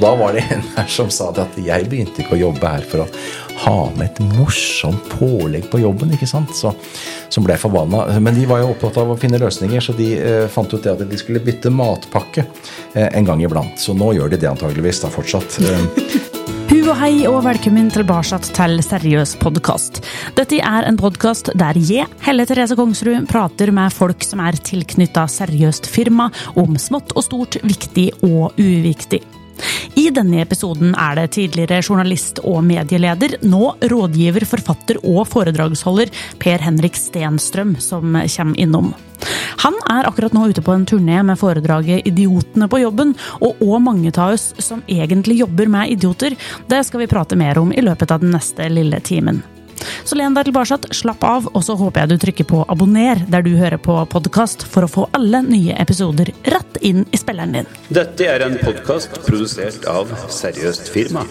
Og da var det en her som sa det at jeg begynte ikke å jobbe her for å ha med et morsomt pålegg på jobben. ikke sant? Så, som ble forbanna. Men de var jo opptatt av å finne løsninger, så de eh, fant ut det at de skulle bytte matpakke eh, en gang iblant. Så nå gjør de det antageligvis da fortsatt. Eh, Hu og hei og velkommen tilbake til Seriøs podkast. Dette er en podkast der jeg, Helle Therese Kongsrud, prater med folk som er tilknytta seriøst firma om smått og stort, viktig og uviktig. I denne episoden er det tidligere journalist og medieleder, nå rådgiver, forfatter og foredragsholder Per Henrik Stenstrøm som kommer innom. Han er akkurat nå ute på en turné med foredraget 'Idiotene på jobben', og òg mange av oss som egentlig jobber med idioter. Det skal vi prate mer om i løpet av den neste lille timen. Så len deg tilbake, slapp av, og så håper jeg du trykker på abonner der du hører på podkast, for å få alle nye episoder rett inn i spilleren din. Dette er en podkast produsert av Seriøst firma.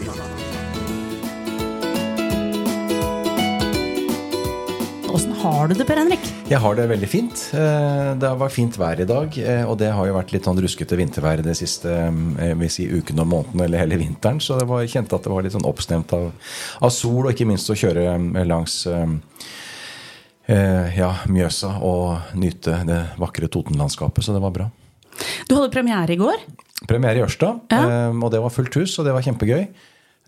Åssen har du det, Per Henrik? Jeg har det veldig fint. Eh, det var fint vær i dag, eh, og det har jo vært litt sånn ruskete vintervær de siste eh, vil si, ukene og månedene, eller hele vinteren. Så det var, jeg kjente at det var litt sånn oppstemt av, av sol, og ikke minst å kjøre langs ja, Mjøsa og nyte det vakre Totenlandskapet. Så det var bra. Du hadde premiere i går? Premiere i Ørsta, Ja. og det var fullt hus, og det var kjempegøy.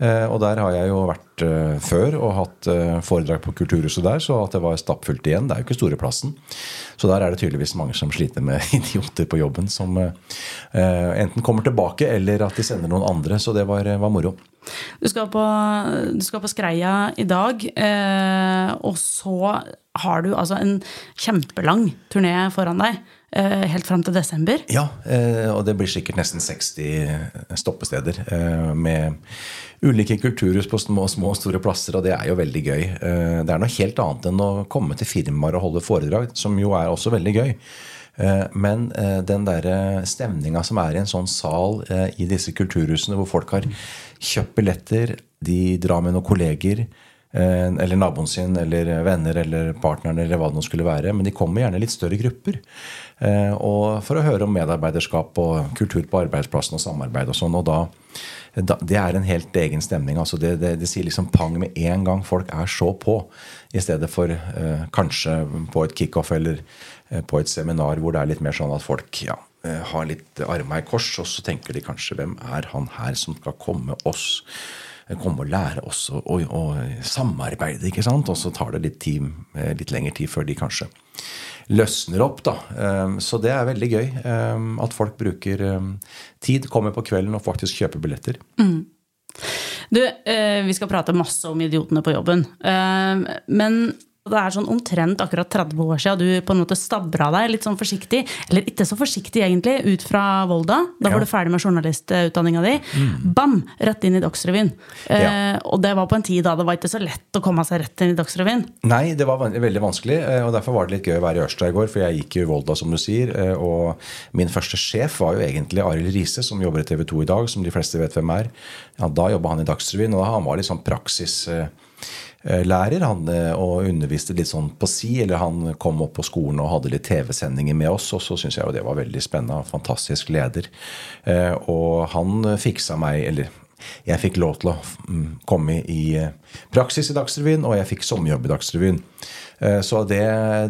Eh, Og der har jeg jo vært eh, før og hatt eh, foredrag på Kulturhuset der, så at det var stappfullt igjen. Det er jo ikke store plassen. Så der er det tydeligvis mange som sliter med idioter på jobben, som enten kommer tilbake, eller at de sender noen andre. Så det var, var moro. Du skal på, du skal på Skreia i dag, og så har du altså en kjempelang turné foran deg. Helt fram til desember. Ja, og det blir sikkert nesten 60 stoppesteder med ulike kulturhus på små, små og store plasser, og det er jo veldig gøy. Eh, Det er noe helt annet enn å komme til firmaer og holde foredrag, som jo er også veldig gøy. Eh, Men eh, den der stemninga som er i en sånn sal i disse kulturhusene, hvor folk har kjøpt billetter, de drar med noen kolleger, eller naboen sin, eller venner, eller partneren, eller hva det nå skulle være. Men de kommer gjerne i litt større grupper. Og for å høre om medarbeiderskap og kultur på arbeidsplassen og samarbeid og sånn. Og da Det er en helt egen stemning. altså Det, det, det sier liksom pang med en gang folk er så på. I stedet for eh, kanskje på et kickoff eller eh, på et seminar hvor det er litt mer sånn at folk ja, eh, har litt arma i kors, og så tenker de kanskje hvem er han her som skal komme oss komme og lære oss å, å samarbeide, ikke sant? Og så tar det litt, tid, eh, litt lengre tid før de kanskje løsner opp, da. Um, Så det er veldig gøy um, at folk bruker um, tid, kommer på kvelden og faktisk kjøper billetter. Du, eh, vi skal prate masse om idiotene på jobben. Men det er sånn omtrent akkurat 30 år siden du på en måte stabra deg litt sånn forsiktig, eller ikke så forsiktig egentlig, ut fra Volda. Da Ja. var du ferdig med journalistutdanninga di. Bam! Rett inn i Dagsrevyen. Eh, Og det var på en tid da det var ikke så lett å komme seg rett inn i Dagsrevyen. Nei, det var veldig vanskelig, eh, og derfor var det litt gøy å være i Ørsta i går. For jeg gikk jo i Volda, som du sier, eh, og min første sjef var jo egentlig Arild Riise, som jobber i TV 2 i dag, som de fleste vet hvem er. Ja, da jobba han i Dagsrevyen, og han var litt sånn praksislærer. Han eh, og underviste litt sånn på si, eller han kom opp på skolen og hadde litt TV-sendinger med oss, og så syns jeg jo det var veldig spennende. Fantastisk leder. Eh, Og han fiksa meg, eller jeg fikk lov til å mm, komme i eh, praksis i Dagsrevyen, og jeg fikk sommerjobb i Dagsrevyen. Eh, Så det,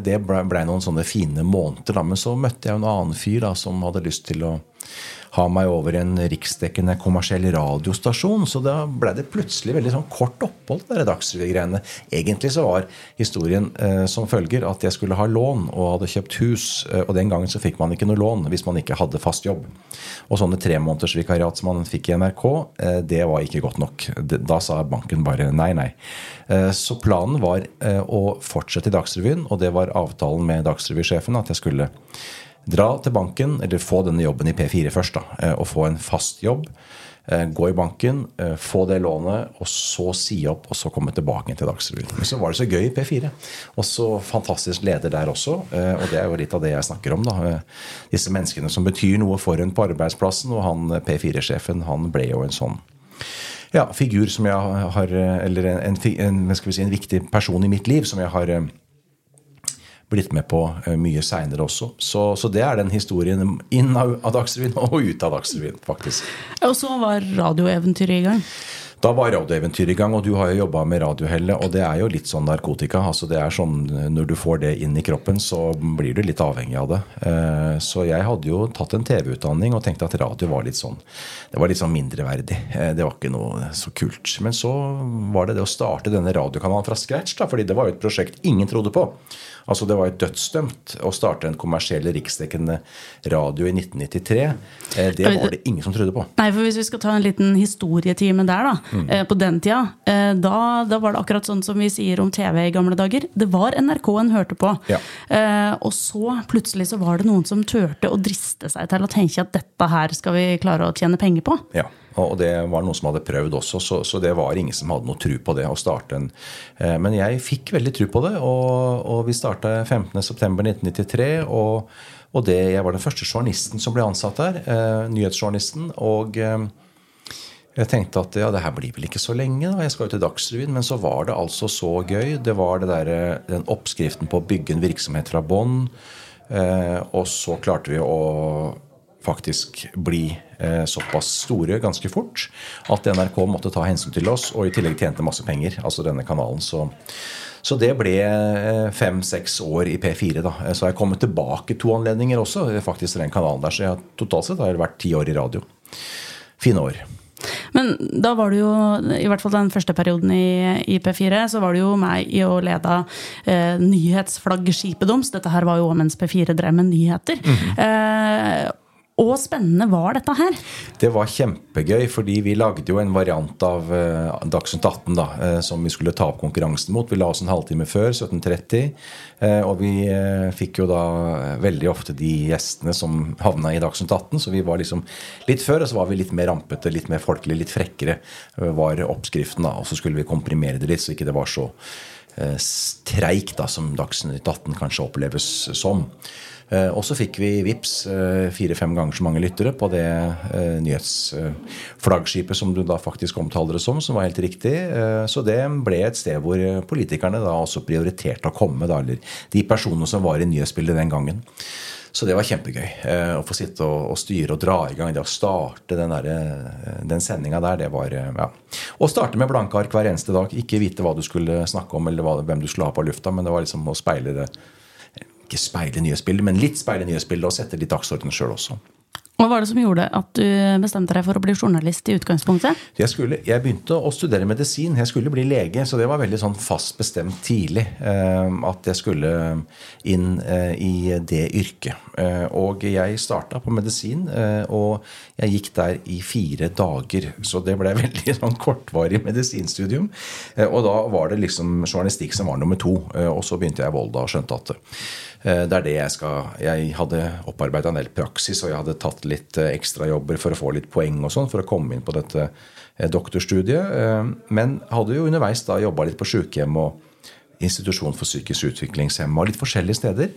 det ble, ble noen sånne fine måneder. Da. Men så møtte jeg en annen fyr da, som hadde lyst til å ha meg over en riksdekkende kommersiell radiostasjon. Så da ble det plutselig veldig sånn kort opphold, de Dagsrevy-greiene. Egentlig så var historien eh, som følger at jeg skulle ha lån og hadde kjøpt hus. Eh, og den gangen så fikk man ikke noe lån hvis man ikke hadde fast jobb. Og sånne tremånedersvikariat som man fikk i NRK, eh, det var ikke godt nok. Da sa banken bare nei, nei. Eh, Så planen var eh, å fortsette i Dagsrevyen, og det var avtalen med Dagsrevy-sjefen at jeg skulle dra til banken, eller få denne jobben i P4 først, da, eh, og få en fast jobb. eh, Gå i banken, eh, få det lånet, og så si opp, og så komme tilbake til Dagsrevyen. Men så var det så gøy i P4. Og så fantastisk leder der også. Og det er jo litt av det jeg snakker om. da. Disse menneskene som betyr noe for en på arbeidsplassen. Og han eh, P4-sjefen, han ble jo en sånn ja, figur som jeg har Eller en, en, en, si, en viktig person i mitt liv som jeg har blitt med på eh, mye seinere også. Så, så, det er den historien inn av, Dagsrevyen og ut av Dagsrevyen, faktisk. Og så var radioeventyret i gang? Da var radioeventyret i gang, og du har jo jobba med radiohellet. Og det er jo litt sånn narkotika. altså det er sånn, Når du får det inn i kroppen, så blir du litt avhengig av det. Eh, så jeg hadde jo tatt en TV-utdanning og tenkte at radio var litt sånn det var litt sånn mindreverdig. Eh, det var ikke noe så kult. Men så var det det å starte denne radiokanalen fra scratch, da, fordi det var jo et prosjekt ingen trodde på. Altså Det var jo dødsdømt å starte en kommersiell riksdekkende radio i 1993. Eh, det var det ingen som trodde på. Nei, for Hvis vi skal ta en liten historietime der, da. Mm. Eh, på den tida, eh, da, da, var det akkurat sånn som vi sier om TV i gamle dager. Det var NRK en hørte på. Ja. Og så plutselig så var det noen som turte å driste seg til å tenke at dette her skal vi klare å tjene penger på. Ja. Og det var noen som hadde prøvd også, så, så, det var ingen som hadde noe tro på det. å starte en, eh, Men jeg fikk veldig tro på det, og, og vi starta 15.9.1993. Og, og det, jeg var den første journalisten som ble ansatt der. Eh, nyhetsjournalisten. Og eh, jeg tenkte at ja, det her blir vel ikke så lenge, da. jeg skal jo til Dagsrevyen. Men så var det altså så gøy. Det var det der, eh, den oppskriften på å bygge en virksomhet fra bånn. Eh, og så klarte vi å faktisk bli eh, såpass store ganske fort at NRK måtte ta hensyn til oss, og i tillegg tjente masse penger, altså denne kanalen. Så, så det ble eh, fem-seks år i P4. da. Så jeg har kommet tilbake to anledninger også, faktisk til den kanalen der. Så jeg, totalt sett har jeg vært ti år i radio. Fine år. Men da var du jo, i hvert fall den første perioden i, i P4, så var du jo meg i å lede eh, nyhetsflaggskipet deres. Dette her var jo mens P4 drev med nyheter. Mm -hmm. eh, og spennende var dette her? Det var kjempegøy, fordi vi lagde jo en variant av uh, Dagsnytt 18 da, uh, som vi skulle ta opp konkurransen mot. Vi la oss en halvtime før, 17.30. Uh, og vi uh, fikk jo da veldig ofte de gjestene som havna i Dagsnytt 18. Så vi var liksom litt før, og så var vi litt mer rampete, litt mer folkelig, litt frekkere. var oppskriften da, Og så skulle vi komprimere det litt, så ikke det var så streik da, som Dagsnytt 18 kanskje oppleves som. Eh, og så fikk vi VIPS eh, fire-fem ganger så mange lyttere på det eh, nyhetsflaggskipet som du da faktisk omtaler det som, som var helt riktig. Så det ble et sted hvor politikerne da også prioriterte å komme, da, eller de personene som var i nyhetsbildet den gangen. Så det var kjempegøy. Å få sitte og, styre og dra i gang det å starte den, der, den sendinga der, det var ja. Å starte med blanke ark hver eneste dag. Ikke vite hva du skulle snakke om eller hvem du skulle ha på lufta, men det var liksom å speile det ikke speile nyhetsbildet, men litt speile nyhetsbildet og sette litt dagsorden sjøl også. Hva var det som gjorde at du bestemte deg for å bli journalist i utgangspunktet? Jeg, skulle, jeg, begynte å studere medisin. Jeg skulle bli lege, så det var veldig sånn fast bestemt tidlig eh, at jeg skulle inn eh, i det yrket. Eh, og jeg starta på medisin, og jeg gikk der i fire dager. Så det ble veldig sånn kortvarig medisinstudium. Og da var det liksom journalistikk som var nummer to. Og så begynte jeg i Volda og skjønte at Eh, det er det jeg skal Jeg hadde opparbeida en del praksis, og jeg hadde tatt litt eh, ekstrajobber for å få litt poeng og sånn, for å komme inn på dette eh, doktorstudiet. Men hadde jo underveis da jobba litt på sykehjem og institusjon for psykisk utviklingshemma litt forskjellige steder,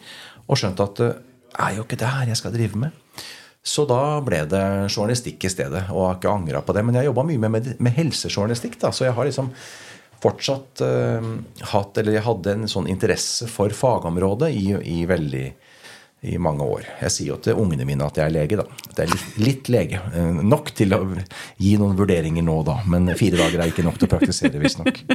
og skjønt at det er jo ikke det her jeg skal drive med. Så da ble det journalistikk i stedet, og jeg har ikke angra på det. Men jeg jobba mye med, med helsejournalistikk, da, så jeg har liksom fortsatt uh, hatt Eller jeg hadde en sånn interesse for fagområdet i, i, veldig i mange år. Jeg sier jo til ungene mine at jeg er lege, da. Det er litt, litt lege. Uh, nok til å gi noen vurderinger nå, da. Men fire dager er ikke nok til å praktisere, visstnok.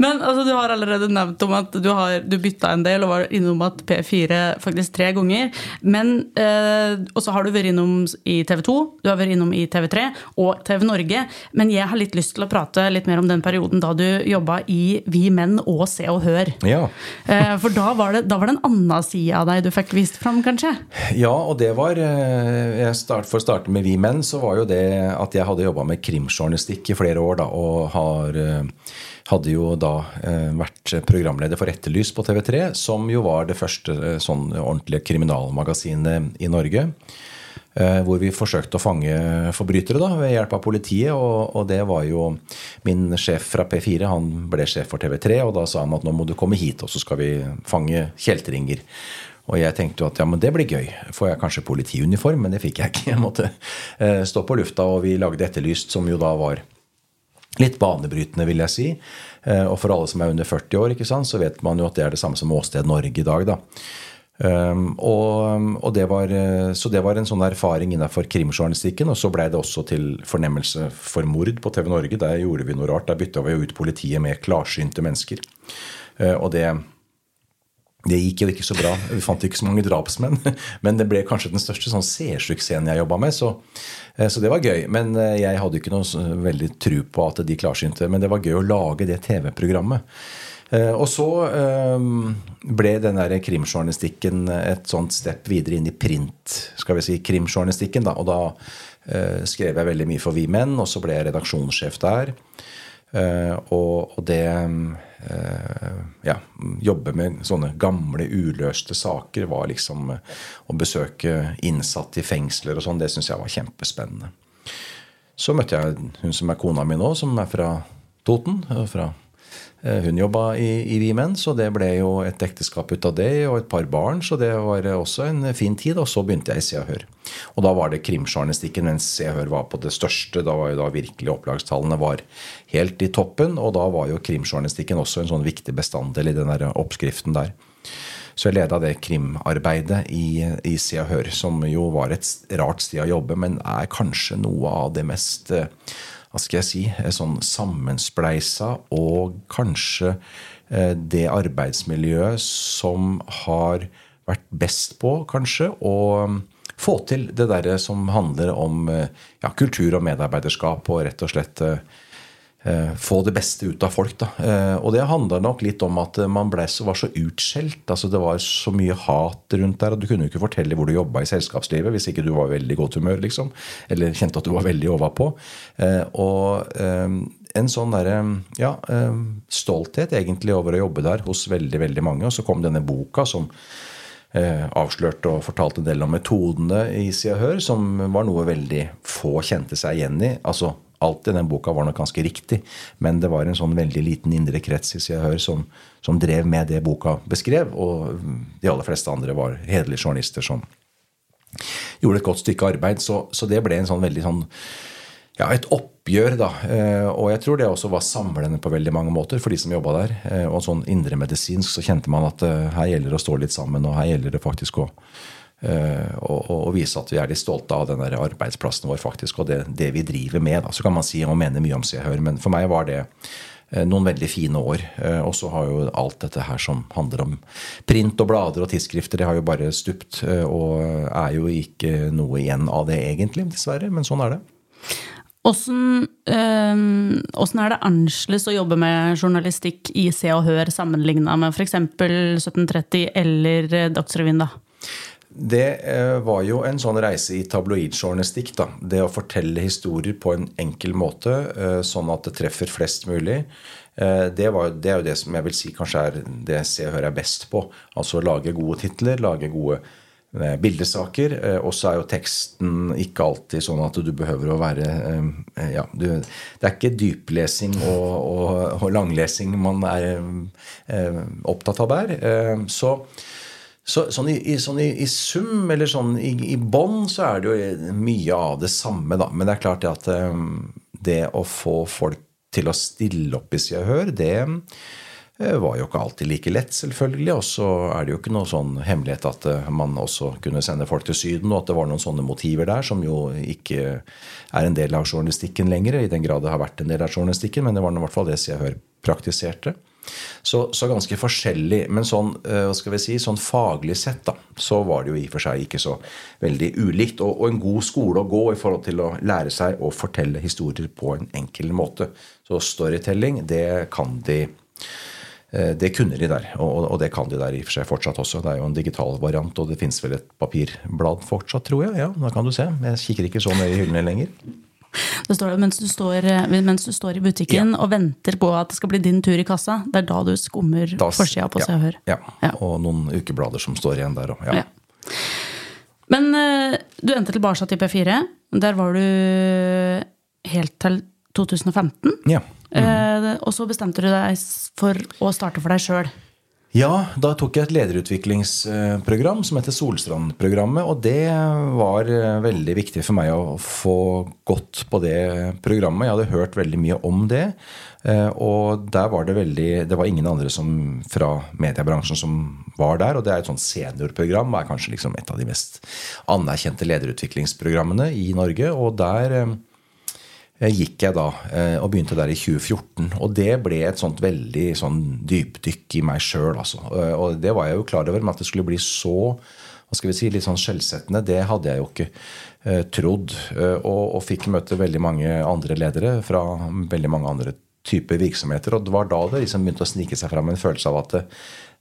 Men altså, du har allerede nevnt om at du, har, du bytta en del og var innom at P4 faktisk tre ganger. Men, eh, Og så har du vært innom i TV 2, du har vært innom i TV3 og TV Norge. Men jeg har litt lyst til å prate litt mer om den perioden da du jobba i Vi Menn og Se og Hør. Ja. eh, for da var, det, da var det en annen side av deg du fikk vist fram, kanskje? Ja, og det var eh, start, For å starte med Vi Menn, så var jo det at jeg hadde jobba med krimjournalistikk i flere år da, og har eh, hadde jo da eh, vært programleder for Etterlys på TV3, som jo var det første eh, sånn ordentlige kriminalmagasinet i Norge. Eh, hvor vi forsøkte å fange forbrytere da, ved hjelp av politiet. Og, og, det var jo min sjef fra P4. Han ble sjef for TV3, og da sa han at nå må du komme hit, og så skal vi fange kjeltringer. Og jeg tenkte jo at ja, men det blir gøy. Får jeg kanskje politiuniform? Men det fikk jeg ikke. Jeg måtte stå på lufta, og vi lagde Etterlyst, som jo da var Litt banebrytende, vil jeg si. Eh, og for alle som er under 40 år, sant, så vet man jo at det er det samme som Åsted Norge i dag. da. Um, og, og det var, eh, så det var en sånn erfaring innenfor krimjournalistikken. Og så blei det også til fornemmelse for mord på TV Norge. Der gjorde vi noe rart. Der bytta vi ut politiet med klarsynte mennesker. Uh, og det, det gikk jo ikke så bra. Vi fant ikke så mange drapsmenn. Men det ble kanskje den største sånn seersuksessen jeg jobba med. Så, så, det var gøy. Men jeg hadde ikke noe veldig tru på at de klarsynte Men det var gøy å lage det TV-programmet. Eh, og så eh, ble den der krimjournalistikken et sånt step videre inn i print, skal vi si, krimjournalistikken. da, Og da eh, skrev jeg veldig mye for Vi Menn, og så ble jeg redaksjonssjef der. Og det ja, jobbe med sånne gamle, uløste saker var liksom Å besøke innsatte i fengsler og sånn, det syns jeg var kjempespennende. Så møtte jeg hun som er kona mi nå, som er fra Toten. fra Eh, hun jobba i, i Vimen, så det ble jo et ekteskap ut av det, og et par barn. Så det var også en fin tid. Og så begynte jeg i Se og Hør. Og da var det krimjournalistikken mens Se og Hør var på det største. Da var jo da virkelig opplagstallene var helt i toppen. Og da var jo krimjournalistikken også en sånn viktig bestanddel i den der oppskriften der. Så jeg leda det krimarbeidet i, i Se og Hør, som jo var et rart sted å jobbe, men er kanskje noe av det mest eh, hva skal jeg si, sånn sammenspleisa og kanskje eh, det arbeidsmiljøet som har vært best på, kanskje, å mm, få til det derre som handler om eh, ja, kultur og medarbeiderskap og rett og slett eh, Eh, få det beste ut av folk. Da. Eh, og det handler nok litt om at man så, var så utskjelt. altså Det var så mye hat rundt der. og Du kunne jo ikke fortelle hvor du jobba i selskapslivet hvis ikke du var i veldig godt humør. liksom, Eller kjente at du var veldig overpå. Eh, og en sånn der, ja, stolthet egentlig over å jobbe der hos veldig, veldig mange. Og så kom denne boka som avslørte og fortalte en del om metodene i Se og Hør, som var noe veldig få kjente seg igjen i. altså alt i den boka var nok ganske riktig, men det var en sånn veldig liten indre krets i Hør som, som drev med det boka beskrev, og de aller fleste andre var hederlige journalister som gjorde et godt stykke arbeid. Så, så det ble en sånn veldig sånn ja, et oppgjør, da. Eh, og jeg tror det også var samlende på veldig mange måter for de som jobba der. Eh, og sånn indremedisinsk så kjente man at eh, her gjelder det å stå litt sammen, og her gjelder det faktisk å Eh, og, vise at vi er litt stolte av den der arbeidsplassen vår faktisk, og det, det vi driver med. Da. Så kan man si og mene mye om Se og Hør, men for meg var det eh, noen veldig fine år. Eh, og så har jo alt dette her som handler om print og blader og tidsskrifter, det har jo bare stupt. Og er jo ikke noe igjen av det egentlig, dessverre. Men sånn er det. Åssen er det annerledes å jobbe med journalistikk i Se og Hør sammenligna med f.eks. 1730 eller Dagsrevyen? da? Det eh, var jo en sånn reise i tabloidjournalistikk. da. Det å fortelle historier på en enkel måte, eh, sånn at det treffer flest mulig. Eh, det, var, det, er jo det som jeg vil si kanskje er det Se og Hør er best på. Altså lage gode titler, lage gode bildesaker. Og så er jo teksten ikke alltid sånn at du behøver å være ja, du, Det er ikke dyplesing og, og, og langlesing man er opptatt av der. Så så, sånn, i, sånn i, i, sum, eller sånn i, i bånn, så er det jo mye av det samme, da. Men det er klart at um, det å få folk til å stille opp i Se og Hør, det uh, var jo ikke alltid like lett, selvfølgelig. Og så er det jo ikke noe sånn hemmelighet at man også kunne sende folk til Syden, og at det var noen sånne motiver der som jo ikke er en del av journalistikken lenger, i den grad det har vært en del av journalistikken, men det var i hvert fall det Se og Hør praktiserte. Så, så, ganske forskjellig. Men sånn, eh, hva skal vi si, sånn faglig sett da, så var det jo i og for seg ikke så veldig ulikt. Og, og, en god skole å gå i forhold til å lære seg å fortelle historier på en enkel måte. Så storytelling, det kan de eh, det kunne de der, og, det kan de der i og for seg fortsatt også. Det er jo en digital variant, og det fins vel et papirblad fortsatt, tror jeg. Ja, da kan du se. Jeg kikker ikke så nøye i hyllene lenger. Det står mens du står, eh, mens du står i butikken ja. og venter på at det skal bli din tur i kassa. Det er da du skummer forsida på Se og Hør. Ja. ja. Og noen ukeblader som står igjen der òg. Ja. Men uh, du endte tilbake til P4. Der var du helt til 2015. Ja. Mm. Uh, og så bestemte du deg for å starte for deg sjøl. Ja, da tok jeg et lederutviklingsprogram som heter Solstrand-programmet. Og det var eh, veldig viktig for meg å få gått på det programmet. Jeg hadde hørt veldig mye om det. Eh, og der var det veldig Det var ingen andre som, fra mediebransjen som var der. Og det er et sånt seniorprogram. Er kanskje liksom et av de mest anerkjente lederutviklingsprogrammene i Norge. Og der eh, gikk jeg da eh, og begynte der i 2014. Og det ble et sånt veldig sånn dypdykk i meg sjøl, altså. Eh, og det var jeg jo klar over, men at det skulle bli så hva skal vi si, litt sånn skjellsettende, det hadde jeg jo ikke eh, trodd. Og, og, fikk møte veldig mange andre ledere fra veldig mange andre typer virksomheter. Og det var da det liksom begynte å snike seg fram en følelse av at det,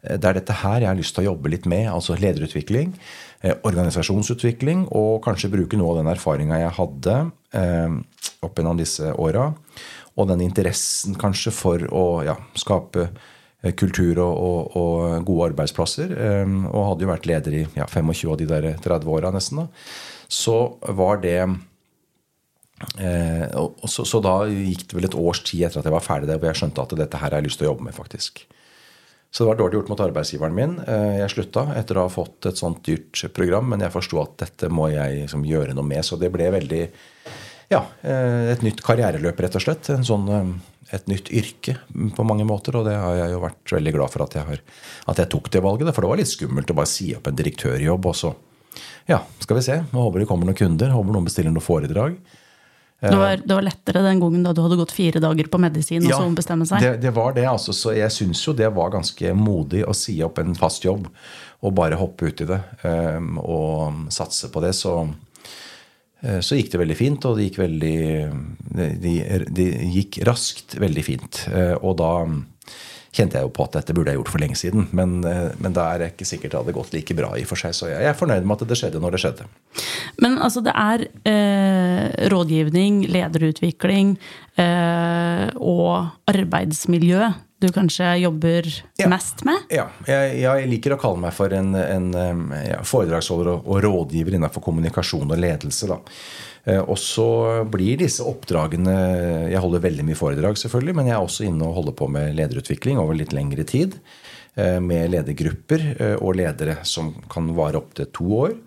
det er dette her jeg har lyst til å jobbe litt med. Altså lederutvikling, organisasjonsutvikling, og kanskje bruke noe av den erfaringa jeg hadde eh, opp gjennom disse åra. Og den interessen kanskje for å ja, skape eh, kultur og, og, og, gode arbeidsplasser. Eh, og hadde jo vært leder i ja, 25 av de der 30 åra nesten. Da. Så var det eh, så, så, da gikk det vel et års tid etter at jeg var ferdig der, hvor jeg skjønte at dette her har jeg lyst til å jobbe med. faktisk. Så det var dårlig gjort mot arbeidsgiveren min. Eh, jeg slutta etter å ha fått et sånt dyrt program, men jeg forsto at dette må jeg liksom gjøre noe med. Så det ble veldig ja, eh, et nytt karriereløp, rett og slett. Sånn, eh, et nytt yrke på mange måter. Og det har jeg jo vært veldig glad for at jeg, har, at jeg tok det valget. For det var litt skummelt å bare si opp en direktørjobb, og så ja, skal vi se. Jeg håper det kommer noen kunder. Håper noen bestiller noe foredrag. Det var, det var, lettere den gangen da du hadde gått fire dager på medisin og ja, så ombestemme seg? Det, det var det, altså. Så jeg syns jo det var ganske modig å si opp en fast jobb og bare hoppe ut i det um, og satse på det. Så uh, så gikk det veldig fint, og det gikk veldig Det de gikk raskt veldig fint. Uh, og da kjente jeg jo på at dette burde jeg gjort for lenge siden. Men, eh, men da er det ikke sikkert det hadde gått like bra i for seg. Så jeg er fornøyd med at det skjedde når det skjedde. Men altså, det er eh, rådgivning, lederutvikling eh, og arbeidsmiljø du kanskje jobber ja. mest med? Ja, jeg, jeg, liker å kalle meg for en, en ja, foredragsholder og, og, rådgiver innenfor kommunikasjon og ledelse. Da. Eh, og så blir disse oppdragene Jeg holder veldig mye foredrag, selvfølgelig, men jeg er også inne og holder på med lederutvikling over litt lengre tid. Eh, med ledergrupper eh, og ledere som kan vare opptil to år.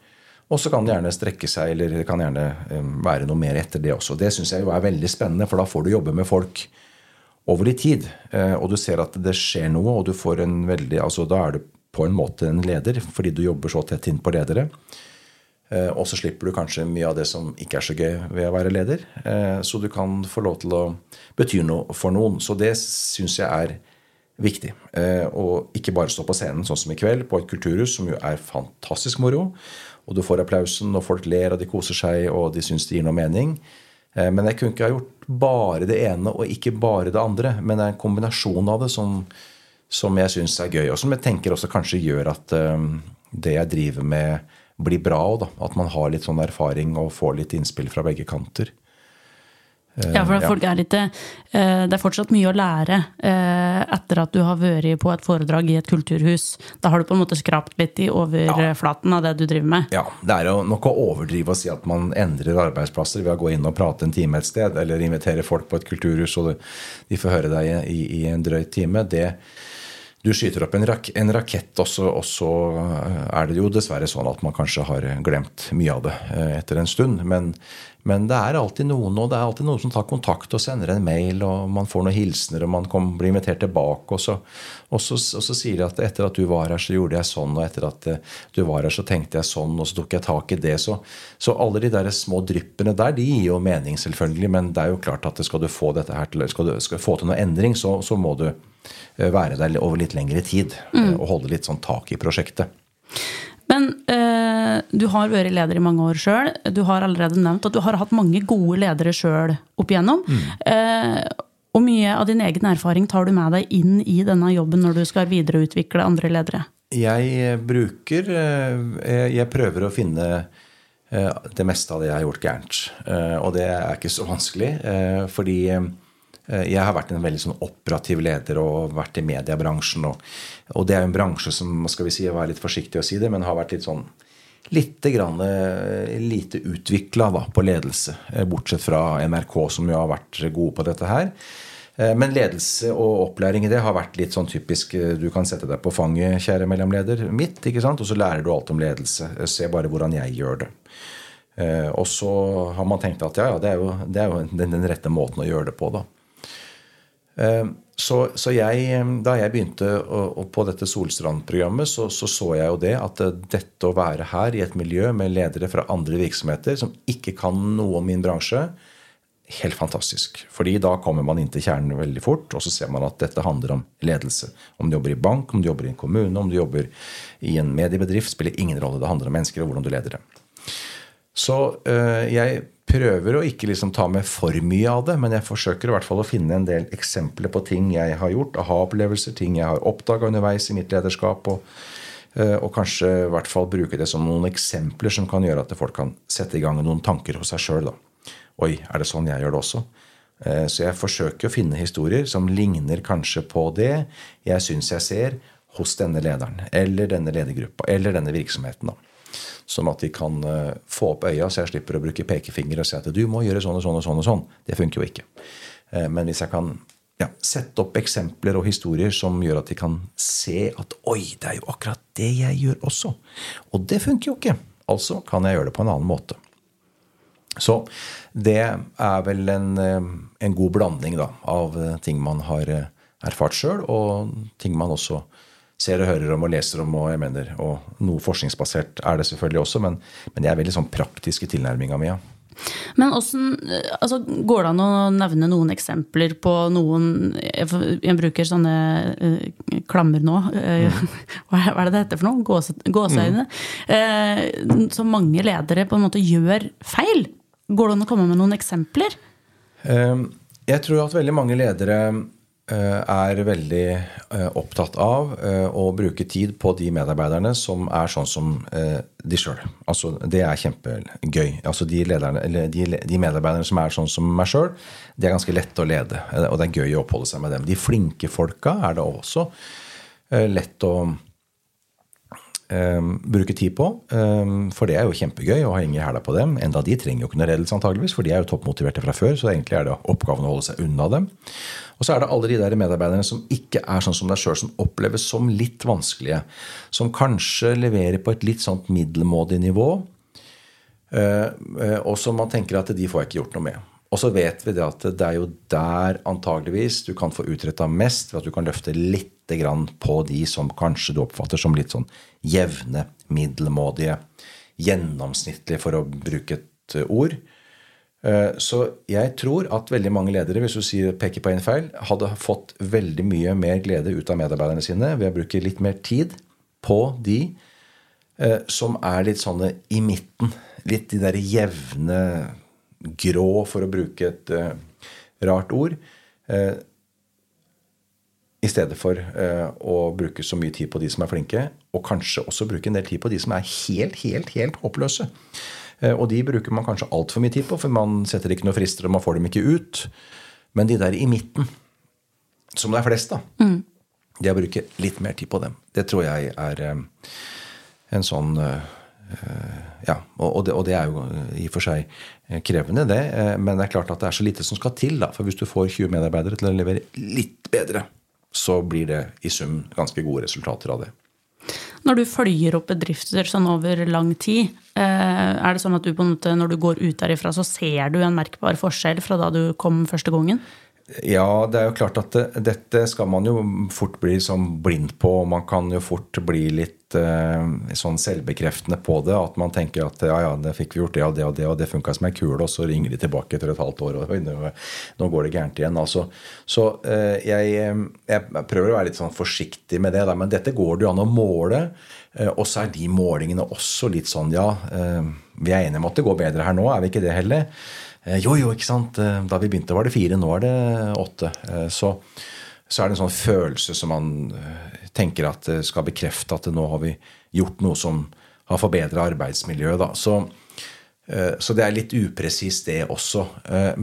Og så kan det gjerne strekke seg, eller det kan gjerne være noe mer etter det også. Det syns jeg jo er veldig spennende, for da får du jobbe med folk over litt tid. Eh, og du ser at det skjer noe, og du får en veldig altså Da er du på en måte en leder, fordi du jobber så tett inn på ledere. Eh, og så slipper du kanskje mye av det som ikke er så gøy ved å være leder. Eh, så du kan få lov til å bety noe for noen. Så det syns jeg er viktig. Og ikke bare stå på scenen sånn som i kveld, på et kulturhus, som jo er fantastisk moro. Og du får applausen, og folk ler, og de koser seg, og de syns det gir noe mening. Eh, men jeg kunne ikke ha gjort bare det ene og ikke bare det andre. Men det er en kombinasjon av det som, som jeg syns er gøy, og som jeg tenker også kanskje gjør at um, det jeg driver med, blir bra òg. At man har litt sånn erfaring og får litt innspill fra begge kanter. Ja, for folk er litt, eh, Det er fortsatt mye å lære eh, etter at du har vært på et foredrag i et kulturhus. Da har du på en måte skrapt litt i overflaten av det du driver med. Ja, Det er jo nok å overdrive å si at man endrer arbeidsplasser ved å gå inn og prate en time et sted, eller invitere folk på et kulturhus og de får høre deg i, i en drøy time. det du skyter opp en, rak en rakett, og så, og så, er det jo dessverre sånn at man kanskje har glemt mye av det eh, etter en stund. Men, men det er alltid noen og det er alltid noen som tar kontakt og sender en mail, og man får noen hilsener, og man kom, blir invitert tilbake. Og så, og, så, og så, sier de at etter at du var her, så gjorde jeg sånn, og etter at eh, du var her, så tenkte jeg sånn, og så tok jeg tak i det. Så, så alle de der små dryppene der, de gir jo mening, selvfølgelig. Men det er jo klart at skal du få dette her til, skal du skal få til noe endring, så, så må du eh, være der over litt lengre tid. Mm. Og holde litt sånn tak i prosjektet. Men eh, du har vært leder i mange år sjøl. Du har allerede nevnt at du har hatt mange gode ledere sjøl opp igjennom. Mm. Eh, og mye av din egen erfaring tar du med deg inn i denne jobben når du skal videreutvikle andre ledere? Jeg eh, bruker eh, Jeg prøver å finne eh, det meste av det jeg har gjort gærent. Og det er ikke så vanskelig, fordi Eh, jeg har vært en veldig sånn operativ leder og vært i mediebransjen. Og, og det er jo en bransje som skal vi si, jeg litt forsiktig å si det, men har vært litt sånn litt grann, eh, lite utvikla på ledelse. Eh, bortsett fra NRK, som jo har vært gode på dette her. Eh, men ledelse og opplæring i det har vært litt sånn typisk eh, Du kan sette deg på fanget, kjære mellomleder, mitt, ikke sant? og så lærer du alt om ledelse. Eh, se bare hvordan jeg gjør det. Og så har man tenkt at ja, ja, det er jo, det er jo den, den, rette måten å gjøre det på, da. Så, så jeg, da jeg begynte å, på dette Solstrand-programmet, så, så, så jeg jo det at dette å være her i et miljø med ledere fra andre virksomheter som ikke kan noe om min bransje, helt fantastisk. Fordi da kommer man inn til kjernen veldig fort, og så ser man at dette handler om ledelse. Om du jobber i bank, om du jobber i en kommune, om du jobber i en mediebedrift, spiller ingen rolle. Det handler om mennesker og hvordan du leder dem. Så øh, jeg prøver å ikke liksom ta med for mye av det, men jeg forsøker i hvert fall å finne en del eksempler på ting jeg har gjort, aha-opplevelser, ting jeg har oppdaga underveis i mitt lederskap. og øh, og kanskje i hvert fall bruke det som noen eksempler som kan gjøre at folk kan sette i gang noen tanker hos seg sjøl. Oi, er det sånn jeg gjør det også? Eh, så jeg forsøker å finne historier som ligner kanskje på det jeg syns jeg ser hos denne lederen, eller denne ledergruppa, eller denne virksomheten. da. Sånn at de kan eh, få opp øya, så jeg slipper å bruke pekefinger og si at du må gjøre sånn og sånn og sånn. og sånn. Det funker jo ikke. Eh, men hvis jeg kan ja, sette opp eksempler og historier som gjør at de kan se at oi, det er jo akkurat det jeg gjør også. Og det funker jo ikke. Altså kan jeg gjøre det på en annen måte. Så det er vel en, eh, en god blanding da, av ting man har erfart sjøl, og ting man også ser og hører om og leser om. Og jeg mener, og noe forskningsbasert er det selvfølgelig også, men, men det er veldig sånn praktisk i tilnærminga mi. Ja. Men hvordan, altså, Går det an å nevne noen eksempler på noen Jeg bruker sånne uh, klammer nå. Uh, mm. Hva er det det heter for noe? Gåse, gåseøyne. Mm. Uh, som mange ledere på en måte gjør feil. Går det an å komme med noen eksempler? Ehm, jeg tror at veldig mange ledere er veldig eh, opptatt av eh, å bruke tid på de medarbeiderne som er sånn som de sjøl. Altså, det er kjempegøy. Altså, de, lederne, de, de, medarbeiderne som er sånn som meg sjøl, de er ganske lette å lede. Og det er gøy å oppholde seg med dem. De flinke folka er det også lett å Um, bruke tid på. Um, for det er jo kjempegøy å henge i hæla på dem. Enda de trenger jo ikke noe redelse, antageligvis, for de er jo toppmotiverte fra før. Så egentlig er det oppgaven å holde seg unna dem. Og så er det alle de der medarbeiderne som ikke er sånn som deg sjøl, som oppleves som litt vanskelige. Som kanskje leverer på et litt sånt middelmådig nivå. Uh, uh, og som man tenker at de får jeg ikke gjort noe med. Og så vet vi det at det er jo der antageligvis du kan få utretta mest, ved at du kan løfte litt på de som kanskje du oppfatter som litt sånn jevne, middelmådige, gjennomsnittlige, for å bruke et eh, ord. Eh, så jeg tror at veldig mange ledere hvis du sier, peker på en feil, hadde fått veldig mye mer glede ut av medarbeiderne sine ved å bruke litt mer tid på de eh, som er litt sånne i midten. Litt de der jevne grå, for å bruke et uh, rart ord. I stedet for å bruke så mye tid på de som er flinke, og kanskje også bruke en del tid på de som er helt, helt, helt håpløse. Og de bruker man kanskje altfor mye tid på, for man setter ikke noe frister, og man får dem ikke ut. Men de der i midten, som det er flest, da, mm. jeg bruker litt mer tid på dem, det tror jeg er en sånn ja, og det, og det, er jo i og for seg Eh, krevende, det. Eh, men det er klart at det er så lite som skal til. da, For hvis du får 20 medarbeidere til å levere litt bedre, så blir det i sum ganske gode resultater av det. Når du følger opp bedrifter sånn over lang tid, eh, er det sånn at du på en måte, når du går ut derifra, så ser du en merkbar forskjell fra da du kom første gangen? Ja, det er jo klart at det, dette skal man jo fort bli sånn blind på. og Man kan jo fort bli litt eh, sånn selvbekreftende på det. At man tenker at ja, ja, det fikk vi gjort og det og det, og det funka som ei kule. Og så ringer de tilbake etter et halvt år, og nå, nå går det gærent igjen. Altså, så eh, jeg, jeg, prøver å være litt sånn forsiktig med det. Da, men dette går det jo an å måle. Eh, og så er de målingene også litt sånn ja, vi er enige om at det går bedre her nå, er vi ikke det heller? Eh, jo, jo, ikke sant. Eh, da vi begynte, var det fire. Nå er det åtte. Eh, så, så er det en sånn følelse som man tenker at skal bekrefte at nå har vi gjort noe som har forbedra arbeidsmiljøet. Da. Så, så det er litt upresist, det også.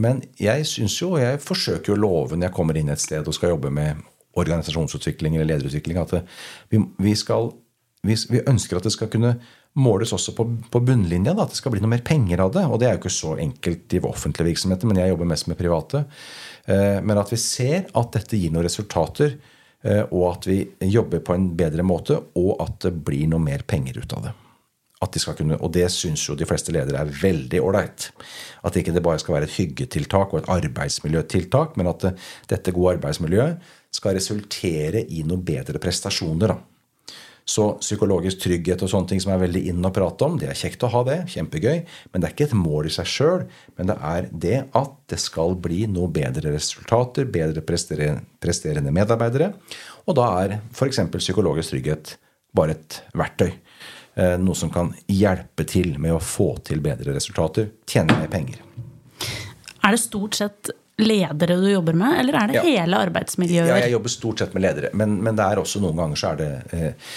Men jeg syns jo, og jeg forsøker å love når jeg kommer inn et sted og skal jobbe med organisasjonsutvikling eller lederutvikling, at vi, vi skal vi, vi ønsker at det skal kunne måles også på, på bunnlinja. Da, at det skal bli noe mer penger av det. Og det er jo ikke så enkelt i offentlige virksomheter, men jeg jobber mest med private. Eh, men at vi ser at dette gir noen resultater, eh, og at vi jobber på en bedre måte, og at det blir noe mer penger ut av det. At de skal kunne, og det syns jo de fleste ledere er veldig ålreit. At ikke det bare skal være et hyggetiltak og et arbeidsmiljøtiltak, men at det, dette gode arbeidsmiljøet skal resultere i noen bedre prestasjoner. da. Så psykologisk trygghet og sånne ting som er veldig inn å prate om, det er kjekt å ha det. Kjempegøy. Men det er ikke et mål i seg sjøl. Men det er det at det skal bli noe bedre resultater, bedre presterende medarbeidere. Og da er f.eks. psykologisk trygghet bare et verktøy. Eh, noe som kan hjelpe til med å få til bedre resultater. Tjene mer penger. Er det stort sett ledere du jobber med, eller er det ja. hele arbeidsmiljøet? Ja, jeg jobber stort sett med ledere. Men, men det er også noen ganger så det eh,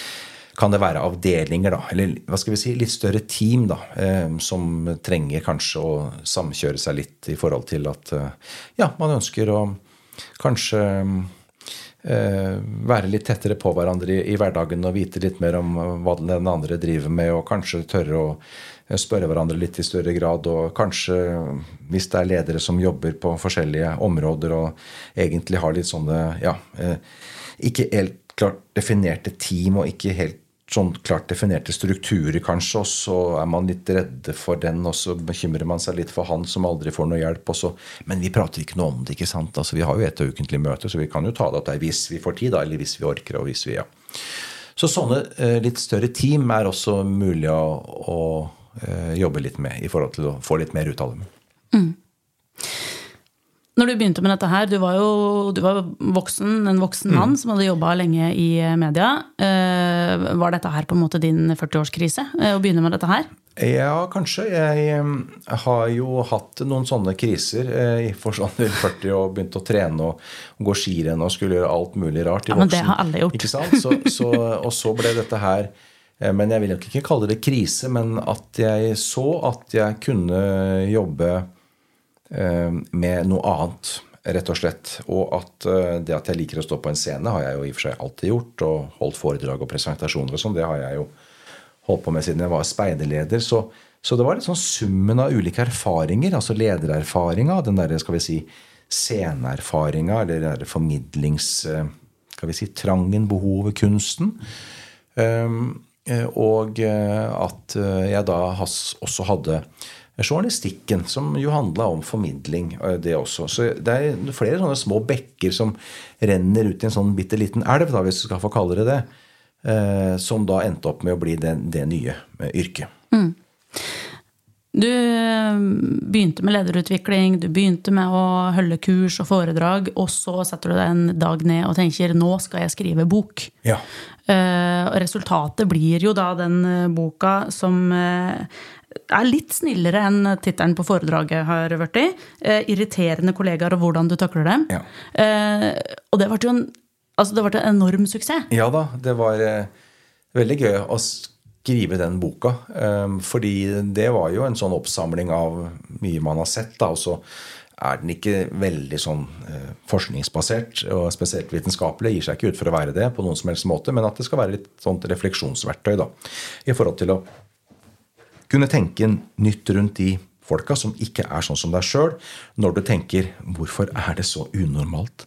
kan det være avdelinger, da, eller hva skal vi si, litt større team, da, eh, som trenger kanskje å samkjøre seg litt i forhold til at eh, ja, man ønsker å kanskje være litt tettere på hverandre i, i, hverdagen og vite litt mer om hva den andre driver med, og kanskje tørre å spørre hverandre litt i større grad. Og kanskje, hvis det er ledere som jobber på forskjellige områder og egentlig har litt sånne ja, eh, ikke helt klart definerte team og ikke helt sånn klart definerte strukturer, kanskje, og så er man litt redde for den, og så bekymrer man seg litt for han som aldri får noe hjelp. Også. Men vi prater ikke noe om det. ikke sant? Altså, Vi har jo et ukentlig møte, så vi kan jo ta det opp der hvis vi får tid, da, eller hvis vi orker. og hvis vi, ja. Så sånne eh, litt større team er også mulig å, å Eh, jobbe litt med i forhold til å få litt mer ut av dem. Mm. Når du begynte med dette her, du var jo du var voksen, en voksen mann mm. som hadde jobba lenge i media. Eh, var dette her på en måte din 40-årskrise, eh, å begynne med dette her? Ja, kanskje. Jeg har jo hatt noen sånne kriser i forstand til 40 og begynt å trene og gå skirenn og skulle gjøre alt mulig rart i voksen. Ja, men det har alle gjort. Så, så, og så ble dette her Eh, men jeg vil nok ikke kalle det krise, men at jeg så at jeg kunne jobbe eh, med noe annet, rett og slett. Og at eh, det at jeg liker å stå på en scene, har jeg jo i og for seg alltid gjort. Og holdt foredrag og presentasjoner og sånn, det har jeg jo holdt på med siden jeg var speiderleder. Så, så, det var litt sånn summen av ulike erfaringer, altså ledererfaringa, den derre, skal vi si, sceneerfaringa, eller den formidlings... Skal vi si trangen, behovet, kunsten. Um, Eh, og eh, at eh, jeg da også hadde journalistikken, som jo handla om formidling. det også. Så det er flere sånne små bekker som renner ut i en sånn bitte liten elv, da, hvis du skal få kalle det det, som da endte opp med å bli det, det nye yrket. Mm. Du begynte med lederutvikling, du begynte med å holde kurs og foredrag, og så setter du deg en dag ned og tenker 'nå skal jeg skrive bok'. Ja. Og resultatet blir jo da den uh, boka som er litt snillere enn tittelen på foredraget har blitt. irriterende kollegaer og hvordan du takler dem. Ja. og det ble jo en, altså det ble en enorm suksess. Ja da, det var veldig gøy å skrive den boka. fordi det var jo en sånn oppsamling av mye man har sett. da, og så er den ikke veldig sånn eh, forskningsbasert og spesielt vitenskapelig. Gir seg ikke ut for å være det på noen som helst måte, men at det skal være litt sånt refleksjonsverktøy da, i forhold til å kunne tenke nytt rundt de folka som ikke er sånn som deg sjøl, når du tenker 'hvorfor er det så unormalt'?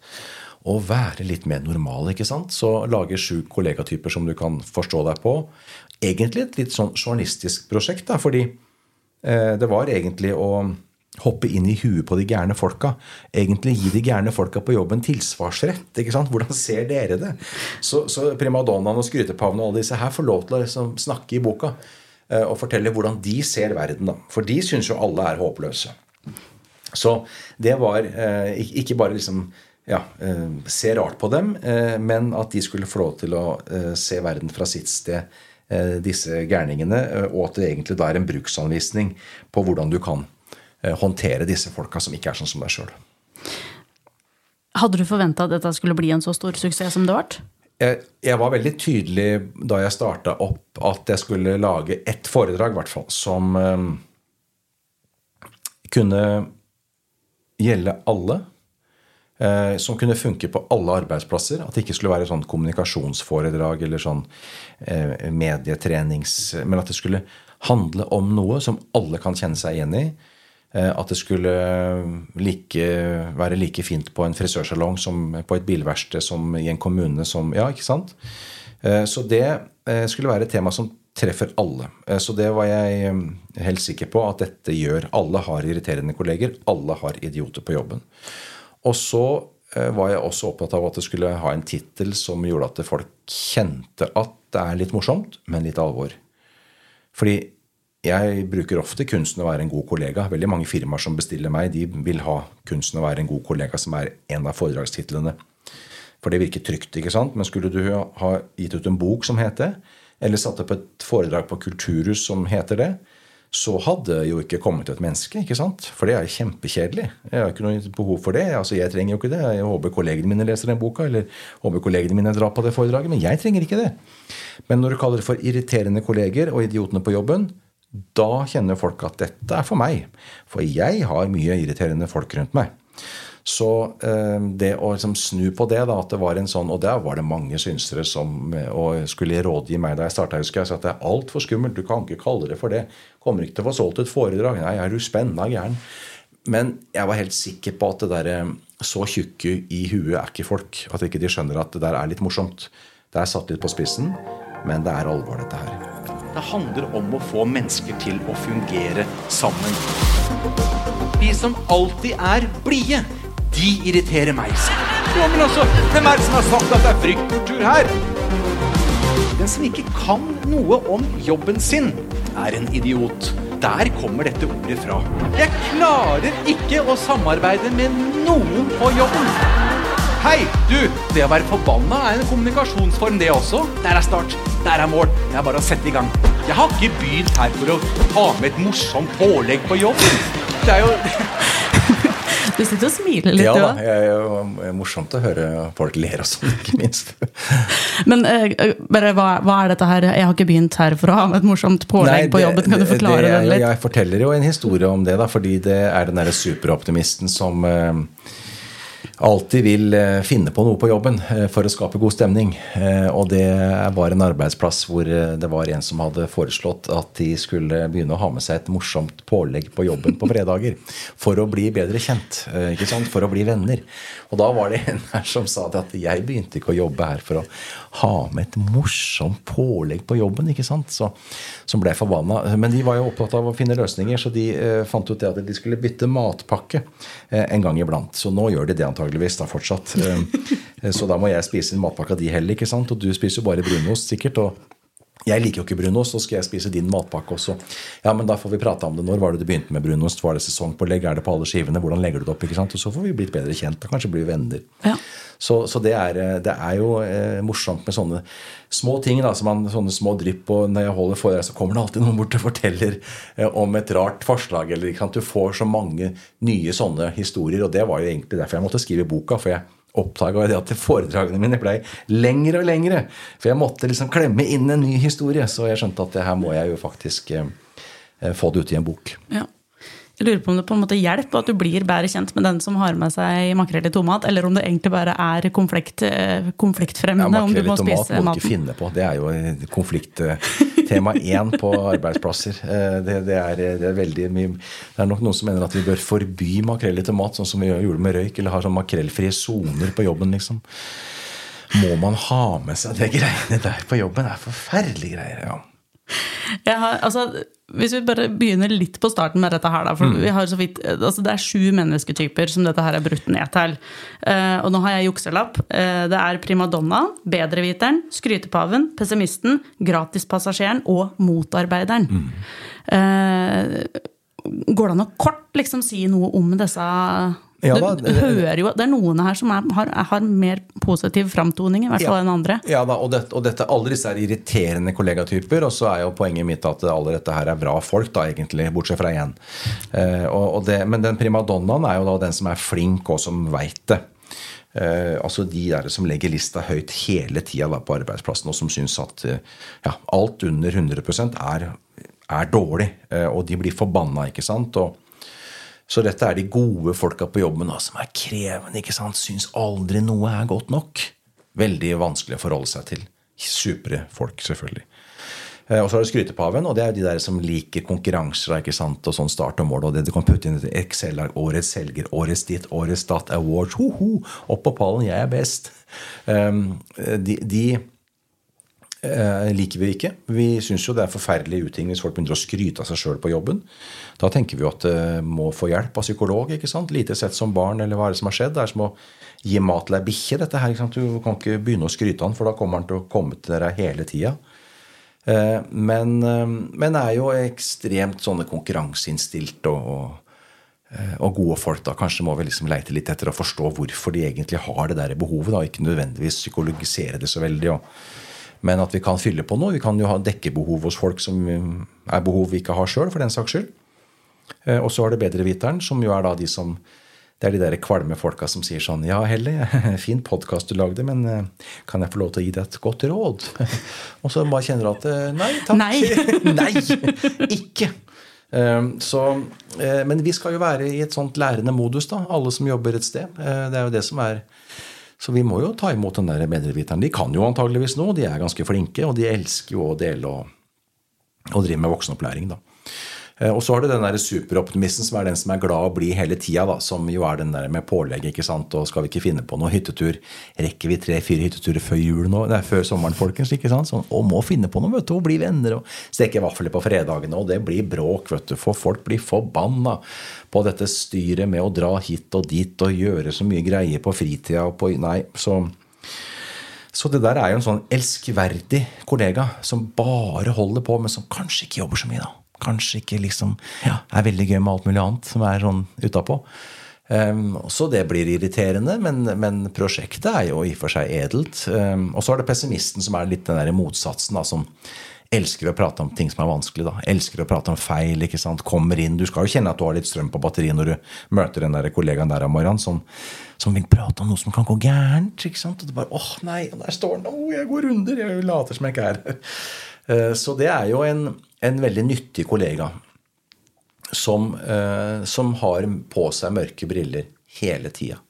Å være litt mer normal, ikke sant? Så lage sju kollegatyper som du kan forstå deg på. Egentlig et litt sånn journalistisk prosjekt, da, fordi eh, det var egentlig å hoppe inn i huet på de gærne folka. Egentlig gi de gærne folka på jobben tilsvarsrett. ikke sant? Hvordan ser dere det? Så, så primadonnaen og skrytepavene og alle disse her får lov til å liksom, snakke i boka eh, og fortelle hvordan de ser verden. da. For de syns jo alle er håpløse. Så det var eh, ikke bare liksom ja, eh, se rart på dem, eh, men at de skulle få lov til å eh, se verden fra sitt sted, disse gærningene, og at det egentlig da er en bruksanvisning på hvordan du kan Eh, håndtere disse folka som ikke er sånn som deg sjøl. Hadde du forventa at dette skulle bli en så stor suksess som det ble? Jeg, jeg var veldig tydelig da jeg starta opp at jeg skulle lage ett foredrag, hvert fall, som um, kunne gjelde alle. Eh, som kunne funke på alle arbeidsplasser. At det ikke skulle være sånn kommunikasjonsforedrag eller sånn eh, medietrenings... Men at det skulle handle om noe som alle kan kjenne seg igjen i. Eh, at det skulle like, være like fint på en frisørsalong som på et bilverksted som i en kommune som Ja, ikke sant? Så det skulle være et tema som treffer alle. Så det var jeg helt sikker på at dette gjør. Alle har irriterende kolleger. Alle har idioter på jobben. Og så var jeg også opptatt av at det skulle ha en tittel som gjorde at folk kjente at det er litt morsomt, men litt alvor. Fordi jeg bruker ofte kunsten å være en god kollega. Veldig mange firmaer som bestiller meg, de vil ha kunsten å være en god kollega, som er en av foredragstitlene. For det virker trygt. ikke sant? Men skulle du ha gitt ut en bok som heter eller satt opp et foredrag på Kulturhus som heter det, så hadde jo ikke kommet et menneske. ikke sant? For det er kjempekjedelig. Jeg har ikke noe behov for det. altså Jeg trenger jo ikke det. Jeg håper kollegene mine leser den boka, eller håper kollegene mine drar på det foredraget. Men jeg trenger ikke det. Men når du kaller det for irriterende kolleger og idiotene på jobben, da kjenner folk at dette er for meg. For jeg har mye irriterende folk rundt meg. Så eh, det å liksom snu på det, da, at det var en sånn Og der var det mange synsere som og skulle rådgi meg da jeg starta. Jeg at det er altfor skummelt. Du kan ikke kalle det for det. Kommer ikke til å få solgt et foredrag. Nei, er du spennende gæren? Men jeg var helt sikker på at det der, eh, så tjukke i huet er ikke folk. At ikke de skjønner at det der er litt morsomt. Det er satt litt på spissen, men det er alvor, dette her. Det handler om å få mennesker til å fungere sammen. De som alltid er blide de irriterer meg. Ja, men altså, Hvem er det som har sagt at det er fryktkultur her? Den som ikke kan noe om jobben sin, er en idiot. Der kommer dette ordet fra. Jeg klarer ikke å samarbeide med noen på jobben. Hei, du! Det å være forbanna er en kommunikasjonsform, det også. Der er start. Der er mål. Det er bare å sette i gang. Jeg har ikke begynt her for å ha med et morsomt pålegg på jobben. Det er jo du sitter og smiler litt, ja, du òg. Ja, det er morsomt å høre folk ler og sånn, ikke minst. Men uh, bare, hva, hva, er dette her? Jeg har ikke begynt her for å ha med et morsomt pålegg Nei, det, på jobben. Kan du forklare det, det litt? Jeg forteller jo en historie om det, da, fordi det er den derre superoptimisten som uh, alltid vil eh, finne på noe på jobben eh, for å skape god stemning. Eh, og det var en arbeidsplass hvor det var en som hadde foreslått at de skulle begynne å ha med seg et morsomt pålegg på jobben på fredager. For å bli bedre kjent. For å bli venner. Og da var det en her som sa at jeg begynte ikke å jobbe her for å ha med et morsomt pålegg på jobben. ikke sant? Så, som ble forbanna. Men de var jo opptatt av å finne løsninger, så de eh, fant ut det at de skulle bytte matpakke eh, en gang iblant. Så nå gjør de det antageligvis da fortsatt. Eh, så da må jeg spise en matpakke av de heller, ikke sant? Og du spiser jo bare brunost, sikkert. og jeg liker jo ikke brunost, så skal jeg spise din matpakke også. Ja, men da får vi prate om det. Når var det du begynte med brunost? Var det sesongpålegg? Er det på alle skivene? Hvordan legger du det opp? ikke sant? Og så får vi blitt bedre kjent. og kanskje bli venner. Ja. Så, så det, er, det, er, jo eh, morsomt med sånne små ting. da, man, Sånne små drypp. Og når jeg holder foredrag, så kommer det alltid noen bort og forteller eh, om et rart forslag. eller ikke sant? Du får så mange nye sånne historier. Og det var jo egentlig derfor jeg måtte skrive boka. for jeg oppdaga jeg at foredragene mine ble lengre og lengre. For jeg måtte liksom klemme inn en ny historie. Så jeg skjønte at det her må jeg jo faktisk eh, eh få det ut i en bok. Ja. Jeg lurer på om det på en måte hjelper at du blir bedre kjent med den som har med seg makrell i tomat, eller om det egentlig bare er konflikt, eh, konfliktfremmende. Ja, makrell i tomat må du ikke finne på. Det er jo konflikttema én på arbeidsplasser. Eh, det, det, er, det, er, veldig mye Det er nok noen som mener at vi bør forby makrell i tomat, sånn som vi gjorde med røyk, eller har sånn makrellfrie soner på jobben, liksom. Må man ha med seg de greiene der på jobben? Det er forferdelige greier. ja. Har, altså, hvis vi bare begynner litt på starten med dette her, da, for mm. vi har så vidt, altså Det er sju mennesketyper som dette her er brutt ned til. Uh, og nå har jeg jukselapp. Uh, det er primadonna, bedreviteren, skrytepaven, pessimisten, gratispassasjeren og motarbeideren. Mm. Uh, går det an å kort liksom si noe om disse ja, da, du hører jo, at Det er noen her som er, har, har, mer positiv framtoning i hvert fall ja, enn andre. Ja da, og, det, og dette, alle disse er irriterende kollegatyper. Og så er jo poenget mitt at alle dette her er bra folk, da egentlig, bortsett fra én. Eh, men den primadonnaen er jo da den som er flink, og som veit det. Uh, altså de der som legger lista høyt hele tida på arbeidsplassen, og som syns at uh, ja, alt under 100 er, er dårlig. Uh, og de blir forbanna, ikke sant. og Så dette er de gode folka på jobben da, som er krevende, ikke sant? syns aldri noe er godt nok. Veldig vanskelig å forholde seg til. Supre folk, selvfølgelig. Eh, Og så har du skrytepaven, og det er de der som liker konkurranser ikke sant? og sånn start og mål. og det Du kan putte inn et Excel-lag. Årets selger, årets ditt, årets datt, awards. Ho, ho, opp på pallen, jeg er best. Um, de, de eh, liker vi ikke. Vi syns jo det er forferdelig uting hvis folk begynner å skryte av seg sjøl på jobben. Da tenker vi jo at det må få hjelp av psykolog. ikke sant? Lite sett som barn, eller hva er det som har skjedd? Det er som å gi mat til ei bikkje. dette her, ikke sant? Du kan ikke begynne å skryte av den, for da kommer den til å komme til dere hele tida. Eh, Men, eh, men er jo ekstremt sånne konkurranseinnstilt og, og, eh, og gode folk. da. Kanskje må vi liksom leite litt etter å forstå hvorfor de egentlig har det der behovet. da, Ikke nødvendigvis psykologisere det så veldig. Og, men at vi kan fylle på noe. Vi kan jo ha dekkebehov hos folk som er behov vi ikke har sjøl, for den saks skyld. Eh, Og så har det bedreviteren, som jo er da de som Det er de der kvalme folka som sier sånn Ja, Helle, fin podkast du lagde, men eh, kan jeg få lov til å gi deg et godt råd? Og så bare kjenner du at eh, Nei takk. Nei. Nei, ikke. Så, men vi skal jo være i et sånt lærende modus, da, alle som jobber et sted. Det er jo det som er Så vi må jo ta imot den der medreviteren. De kan jo antageligvis noe, de er ganske flinke, og de elsker jo å dele og, og drive med voksenopplæring, da. Eh, Og så har du den der superoptimisten som er den som er glad å bli hele tida, som jo er den der med pålegg, ikke sant, og skal vi ikke finne på noe hyttetur? Rekker vi tre-fire hytteturer før jul nå? Er før sommeren, folkens, ikke sant? Sånn, og må finne på noe, vet du, og bli venner, og steke vafler på fredagene, og det blir bråk, vet du, for folk blir forbanna på dette styret med å dra hit og dit og gjøre så mye greier på fritida og på Nei, så så det der er jo en sånn elskverdig kollega som bare holder på, men som kanskje ikke jobber så mye, da. Kanskje ikke liksom ja, er veldig gøy med alt mulig annet som er sånn utapå. Um, så det blir irriterende, men, men prosjektet er jo i og for seg edelt. Um, og så er det pessimisten som er litt den der motsatsen, da, som elsker å prate om ting som er vanskelig. da, Elsker å prate om feil. ikke sant, Kommer inn Du skal jo kjenne at du har litt strøm på batteriet når du møter den der kollegaen der om morgenen som, som vil prate om noe som kan gå gærent. ikke sant, og du bare, åh nei, og der står den, oh, jeg går under, jeg later som jeg ikke er her. Uh, Så det er jo en, en veldig nyttig kollega som, eh, som har på seg mørke briller hele tida.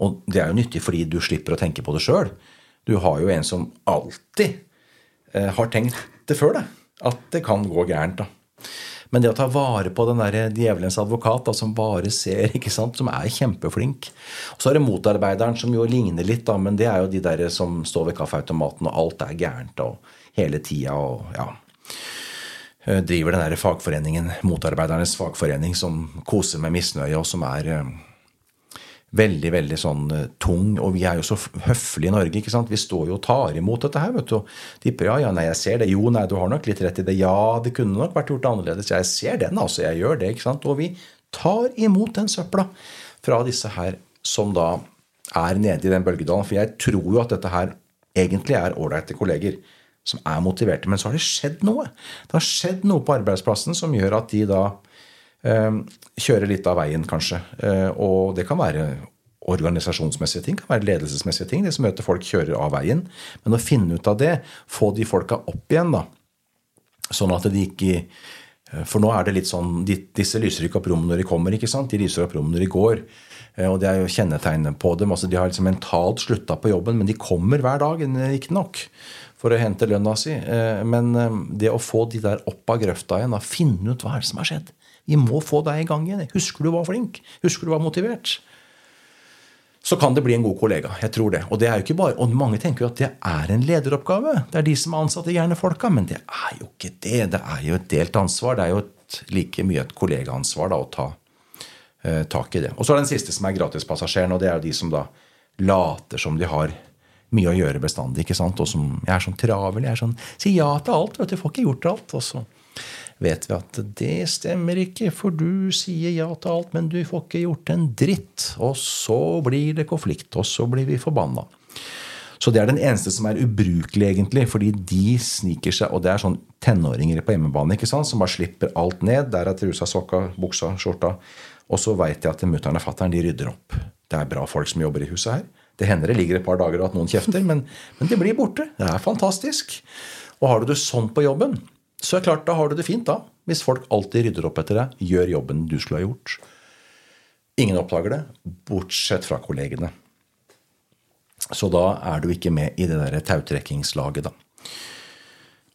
Og det er jo nyttig fordi du slipper å tenke på det sjøl. Du har jo en som alltid eh, har tenkt det før deg. At det kan gå gærent. da. Men det å ta vare på den der djevelens advokat da, som bare ser, ikke sant, som er kjempeflink. Og så er det motarbeideren som jo ligner litt, da, men det er jo de der som står ved kaffeautomaten, og alt er gærent og hele tida og ja driver den der fagforeningen, motarbeidernes fagforening, som koser med misnøye, og som er eh, veldig, veldig sånn eh, tung. Og vi er jo så høflige i Norge, ikke sant. Vi står jo og tar imot dette her, vet du. De ja, ja, nei, jeg ser det. Jo, nei, du har nok litt rett i det. Ja, det kunne nok vært gjort annerledes. Jeg ser den, altså. Jeg gjør det, ikke sant. Og vi tar imot den søpla fra disse her som da er nede i den bølgedalen. For jeg tror jo at dette her egentlig er ålreite kolleger som er motiverte. Men så har det skjedd noe. Det har skjedd noe på arbeidsplassen som gjør at de da eh, kjører litt av veien, kanskje. Eh, og det kan være organisasjonsmessige ting, kan være ledelsesmessige ting. Det som møter folk kjører av veien. Men å finne ut av det, få de folka opp igjen, da. Sånn at de ikke For nå er det litt sånn Disse lyser ikke opp rommet når de kommer, ikke sant? De lyser opp rommet når de går. Eh, Og det er jo kjennetegnet på dem. altså De har liksom mentalt slutta på jobben, men de kommer hver dag, riktignok, for å hente lønna si. Eh, Men eh, det å få de der opp av grøfta igjen, da, finne ut hva er det som har skjedd. Vi må få deg i gang igjen. Husker du var flink? Husker du var motivert? Så kan det bli en god kollega. Jeg tror det. Og det er jo ikke bare, og mange tenker jo at det er en lederoppgave. Det er de som er ansatte, gjerne folka. Men det er jo ikke det. Det er jo et delt ansvar. Det er jo et, like mye et kollegaansvar da, å ta eh, tak i det. Og så er det den siste som er gratispassasjeren, og det er jo de som da later som de har mye å gjøre bestandig. ikke sant? Og som jeg er sånn travel. Jeg er sånn Sier ja til alt. vet du, Får ikke gjort alt. Og så vet vi at det stemmer ikke, for du sier ja til alt, men du får ikke gjort en dritt. Og så blir det konflikt, og så blir vi forbanna. Så det er den eneste som er ubrukelig, egentlig, fordi de sniker seg Og det er sånn tenåringer på hjemmebane ikke sant, som bare slipper alt ned. Der er trusa, sokka, buksa, skjorta. Og så veit jeg at mutter'n og fatter'n rydder opp. Det er bra folk som jobber i huset her. Det hender det ligger et par dager og at noen kjefter, men, men det blir borte. Det er fantastisk. Og har du det sånn på jobben, så er det klart, da har du det fint, da. Hvis folk alltid rydder opp etter deg, gjør jobben du skulle ha gjort. Ingen oppdager det, bortsett fra kollegene. Så da er du ikke med i det der tautrekkingslaget, da.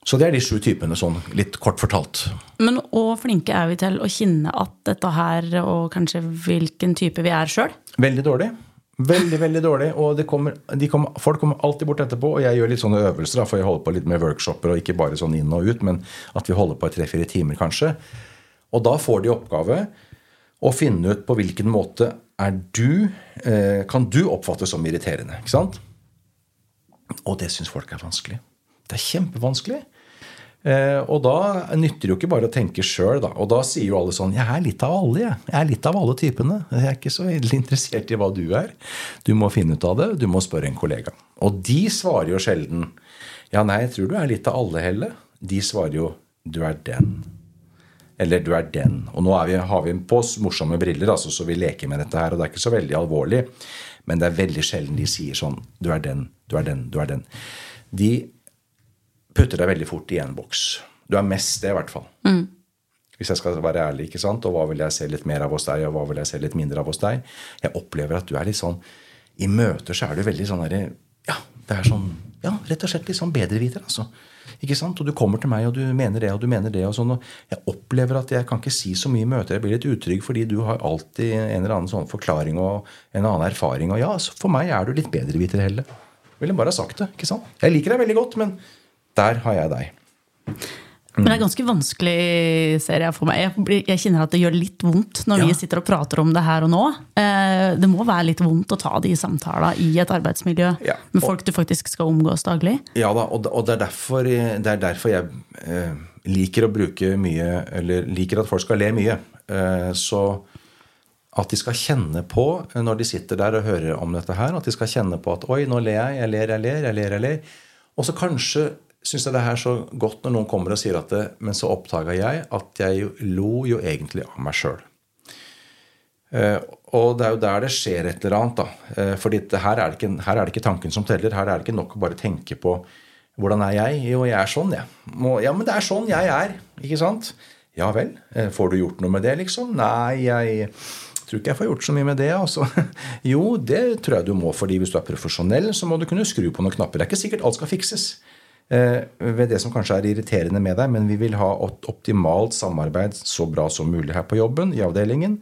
Så det er de sju typene, sånn litt kort fortalt. Men hvor flinke er vi til å kjenne at dette her, og kanskje hvilken type vi er sjøl? Veldig dårlig. Veldig, veldig dårlig. Og kommer, kommer, folk kommer alltid bort etterpå, og jeg gjør litt sånne øvelser, da, for jeg holder på litt med workshoper, og ikke bare sånn inn og ut, men at vi holder på i tre-fire timer, kanskje. Og da får de oppgave å finne ut på hvilken måte er du eh, Kan du oppfattes som irriterende? Ikke sant? Og det syns folk er vanskelig. Det er kjempevanskelig. Eh, og da nytter det jo ikke bare å tenke sjøl, da. Og da sier jo alle sånn Jeg er litt av alle, jeg. Jeg er litt av alle typene. Jeg er ikke så veldig interessert i hva du er. Du må finne ut av det. Du må spørre en kollega. Og de svarer jo sjelden Ja, nei, jeg tror du er litt av alle, Helle. De svarer jo Du er den. Eller du er den. Og nå vi, har vi på oss morsomme briller, altså, så vi leker med dette her. Og det er ikke så veldig alvorlig. Men det er veldig sjelden de sier sånn Du er den, du er den, du er den. De putter deg veldig fort i en boks. Du er mest det, i hvert fall. Mm. Hvis jeg skal være ærlig. ikke sant? Og hva vil jeg se litt mer av hos deg, og hva vil jeg se litt mindre av hos deg? Jeg opplever at du er litt sånn I møter så er du veldig sånn derre Ja, det er sånn Ja, rett og slett litt sånn bedreviter, altså. Ikke sant? Og du kommer til meg, og du mener det, og du mener det. og sånn, og Jeg opplever at jeg kan ikke si så mye i møter. Jeg blir litt utrygg fordi du har alltid en eller annen sånn forklaring og en annen erfaring. Og ja, for meg er du litt bedreviter, Helle. Ville bare ha sagt det. ikke sant? Jeg liker deg veldig godt, men der har jeg deg. Men det er ganske vanskelig, ser jeg for meg. Jeg, jeg kjenner at det gjør litt vondt når Ja. vi sitter og prater om det her og nå. Eh, Det må være litt vondt å ta de samtalene i et arbeidsmiljø Ja. med folk du faktisk skal omgås daglig. Ja da, og, og det, er derfor, det er derfor jeg eh, liker å bruke mye Eller liker at folk skal le mye. Eh, så at de skal kjenne på, eh, når de sitter der og hører om dette her, at de skal kjenne på at oi, nå ler jeg, jeg ler, jeg ler, jeg ler, jeg ler. Og så kanskje syns jeg det her så godt når noen kommer og sier at det, men så oppdaga jeg at jeg lo jo egentlig av meg sjøl. Eh, og det er jo der det skjer et eller annet. da. Eh, fordi her, er det ikke, her er det ikke tanken som teller. Her er det ikke nok å bare tenke på hvordan er jeg? Jo, jeg er sånn, jeg. Ja. Ja, men det er sånn jeg er. Ikke sant? Ja vel. Eh, får du gjort noe med det, liksom? Nei, jeg tror ikke jeg får gjort så mye med det. altså. Jo, det tror jeg du må, fordi hvis du er profesjonell, så må du kunne skru på noen knapper. Det er ikke sikkert alt skal fikses ved det som kanskje er irriterende med deg, men vi vil ha et optimalt samarbeid så bra som mulig her på jobben, i avdelingen.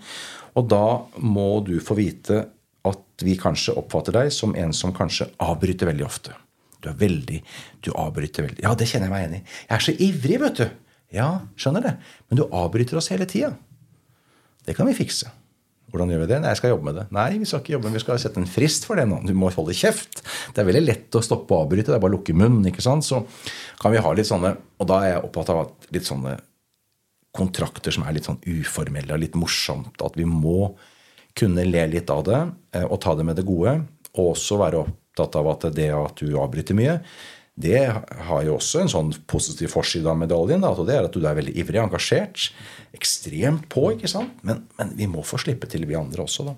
Og da må du få vite at vi kanskje oppfatter deg som en som kanskje avbryter veldig ofte. Du er veldig Du avbryter veldig. Ja, det kjenner jeg meg igjen i. Jeg er så ivrig, vet du. Ja, skjønner det. Men du avbryter oss hele tida. Det kan vi fikse. Hvordan gjør vi det? Nei, jeg skal jobbe med det. Nei, vi skal ikke jobbe, vi skal sette en frist for det nå. Du må holde kjeft. Det er veldig lett å stoppe og avbryte. Det er bare å lukke munnen. ikke sant? Så kan vi ha litt sånne Og da er jeg opptatt av at litt sånne kontrakter som er litt sånn uformelle og litt morsomt. At vi må kunne le litt av det eh, og ta det med det gode. Og også være opptatt av at det at du avbryter mye, det har jo også en sånn positiv forside av medaljen. Da, det er at du er veldig ivrig, engasjert, ekstremt på. ikke sant? Men, men vi må få slippe til, vi andre også, da.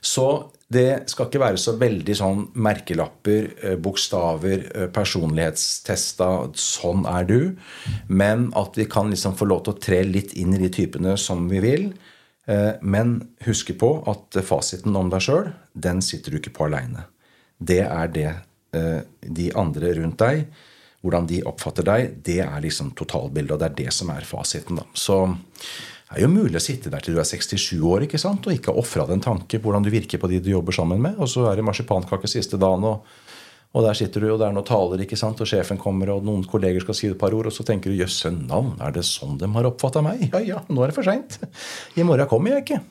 Så det skal ikke være så veldig sånn merkelapper, eh, bokstaver, eh, personlighetstesta 'sånn er du', men at vi kan liksom få lov til å tre litt inn i de typene som vi vil. Eh, Men huske på at fasiten om deg sjøl, den sitter du ikke på aleine. Det er det de andre rundt deg, hvordan de oppfatter deg, det er liksom totalbildet, og det er det som er fasiten. da. Så det er jo mulig å sitte der til du er 67 år ikke sant? og ikke ha ofra deg en tanke på hvordan du virker på de du jobber sammen med. Og så er det marsipankake siste dagen, og, og der sitter du, og det er noen taler, ikke sant? og sjefen kommer, og noen kolleger skal si et par ord, og så tenker du jøsse navn, er det sånn de har oppfatta meg? Ja ja, nå er det for seint. I morgen kommer jeg ikke.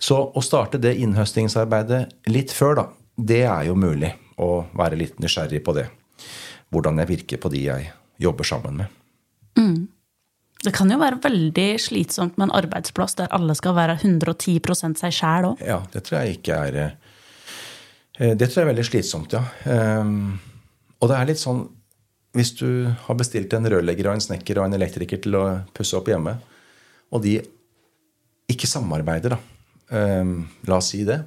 Så å starte det innhøstingsarbeidet litt før, da, det er jo mulig å være litt nysgjerrig på det. Hvordan jeg virker på de jeg jobber sammen med. Det kan jo være veldig slitsomt med en arbeidsplass der alle skal være 110 seg sjæl òg. Ja, det tror jeg ikke er eh, Det tror jeg er veldig slitsomt, ja. Ehm, Og det er litt sånn Hvis du har bestilt en rørlegger og en snekker og en elektriker til å pusse opp hjemme, og de ikke samarbeider, da. Ehm, La oss si det.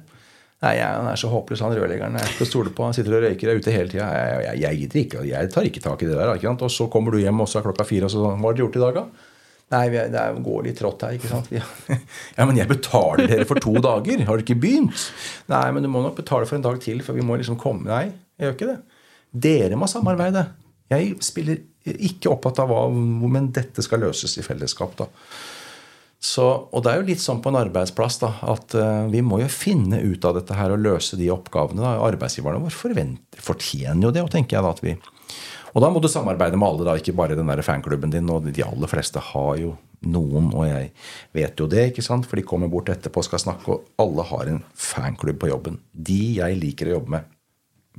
Nei, Han er så håpløs, han rørleggeren. Jeg er stole på. Han sitter og røyker, er ute hele tida. Jeg, jeg, jeg gidder ikke, jeg tar ikke tak i det der. Ikke sant? Og så kommer du hjem, og så er klokka fire, og så Hva har dere gjort i dag, da? Nei, vi er, det går litt trått her, ikke sant? Ja. ja, men jeg betaler dere for to dager. Har dere ikke begynt? Nei, men du må nok betale for en dag til, for vi må liksom komme Nei, jeg gjør ikke det. Dere må samarbeide. Jeg spiller ikke opptatt av hva, men dette skal løses i fellesskap, da. Så, og det er jo litt sånn på en arbeidsplass da, at uh, vi må jo finne ut av dette her og løse de oppgavene. Da. Arbeidsgiverne våre fortjener jo det, tenker jeg da at vi Og da må du samarbeide med alle, da, ikke bare den der fanklubben din. Og de aller fleste har jo noen, og jeg vet jo det, ikke sant? for de kommer bort etterpå og skal snakke, og alle har en fanklubb på jobben. De jeg liker å jobbe med.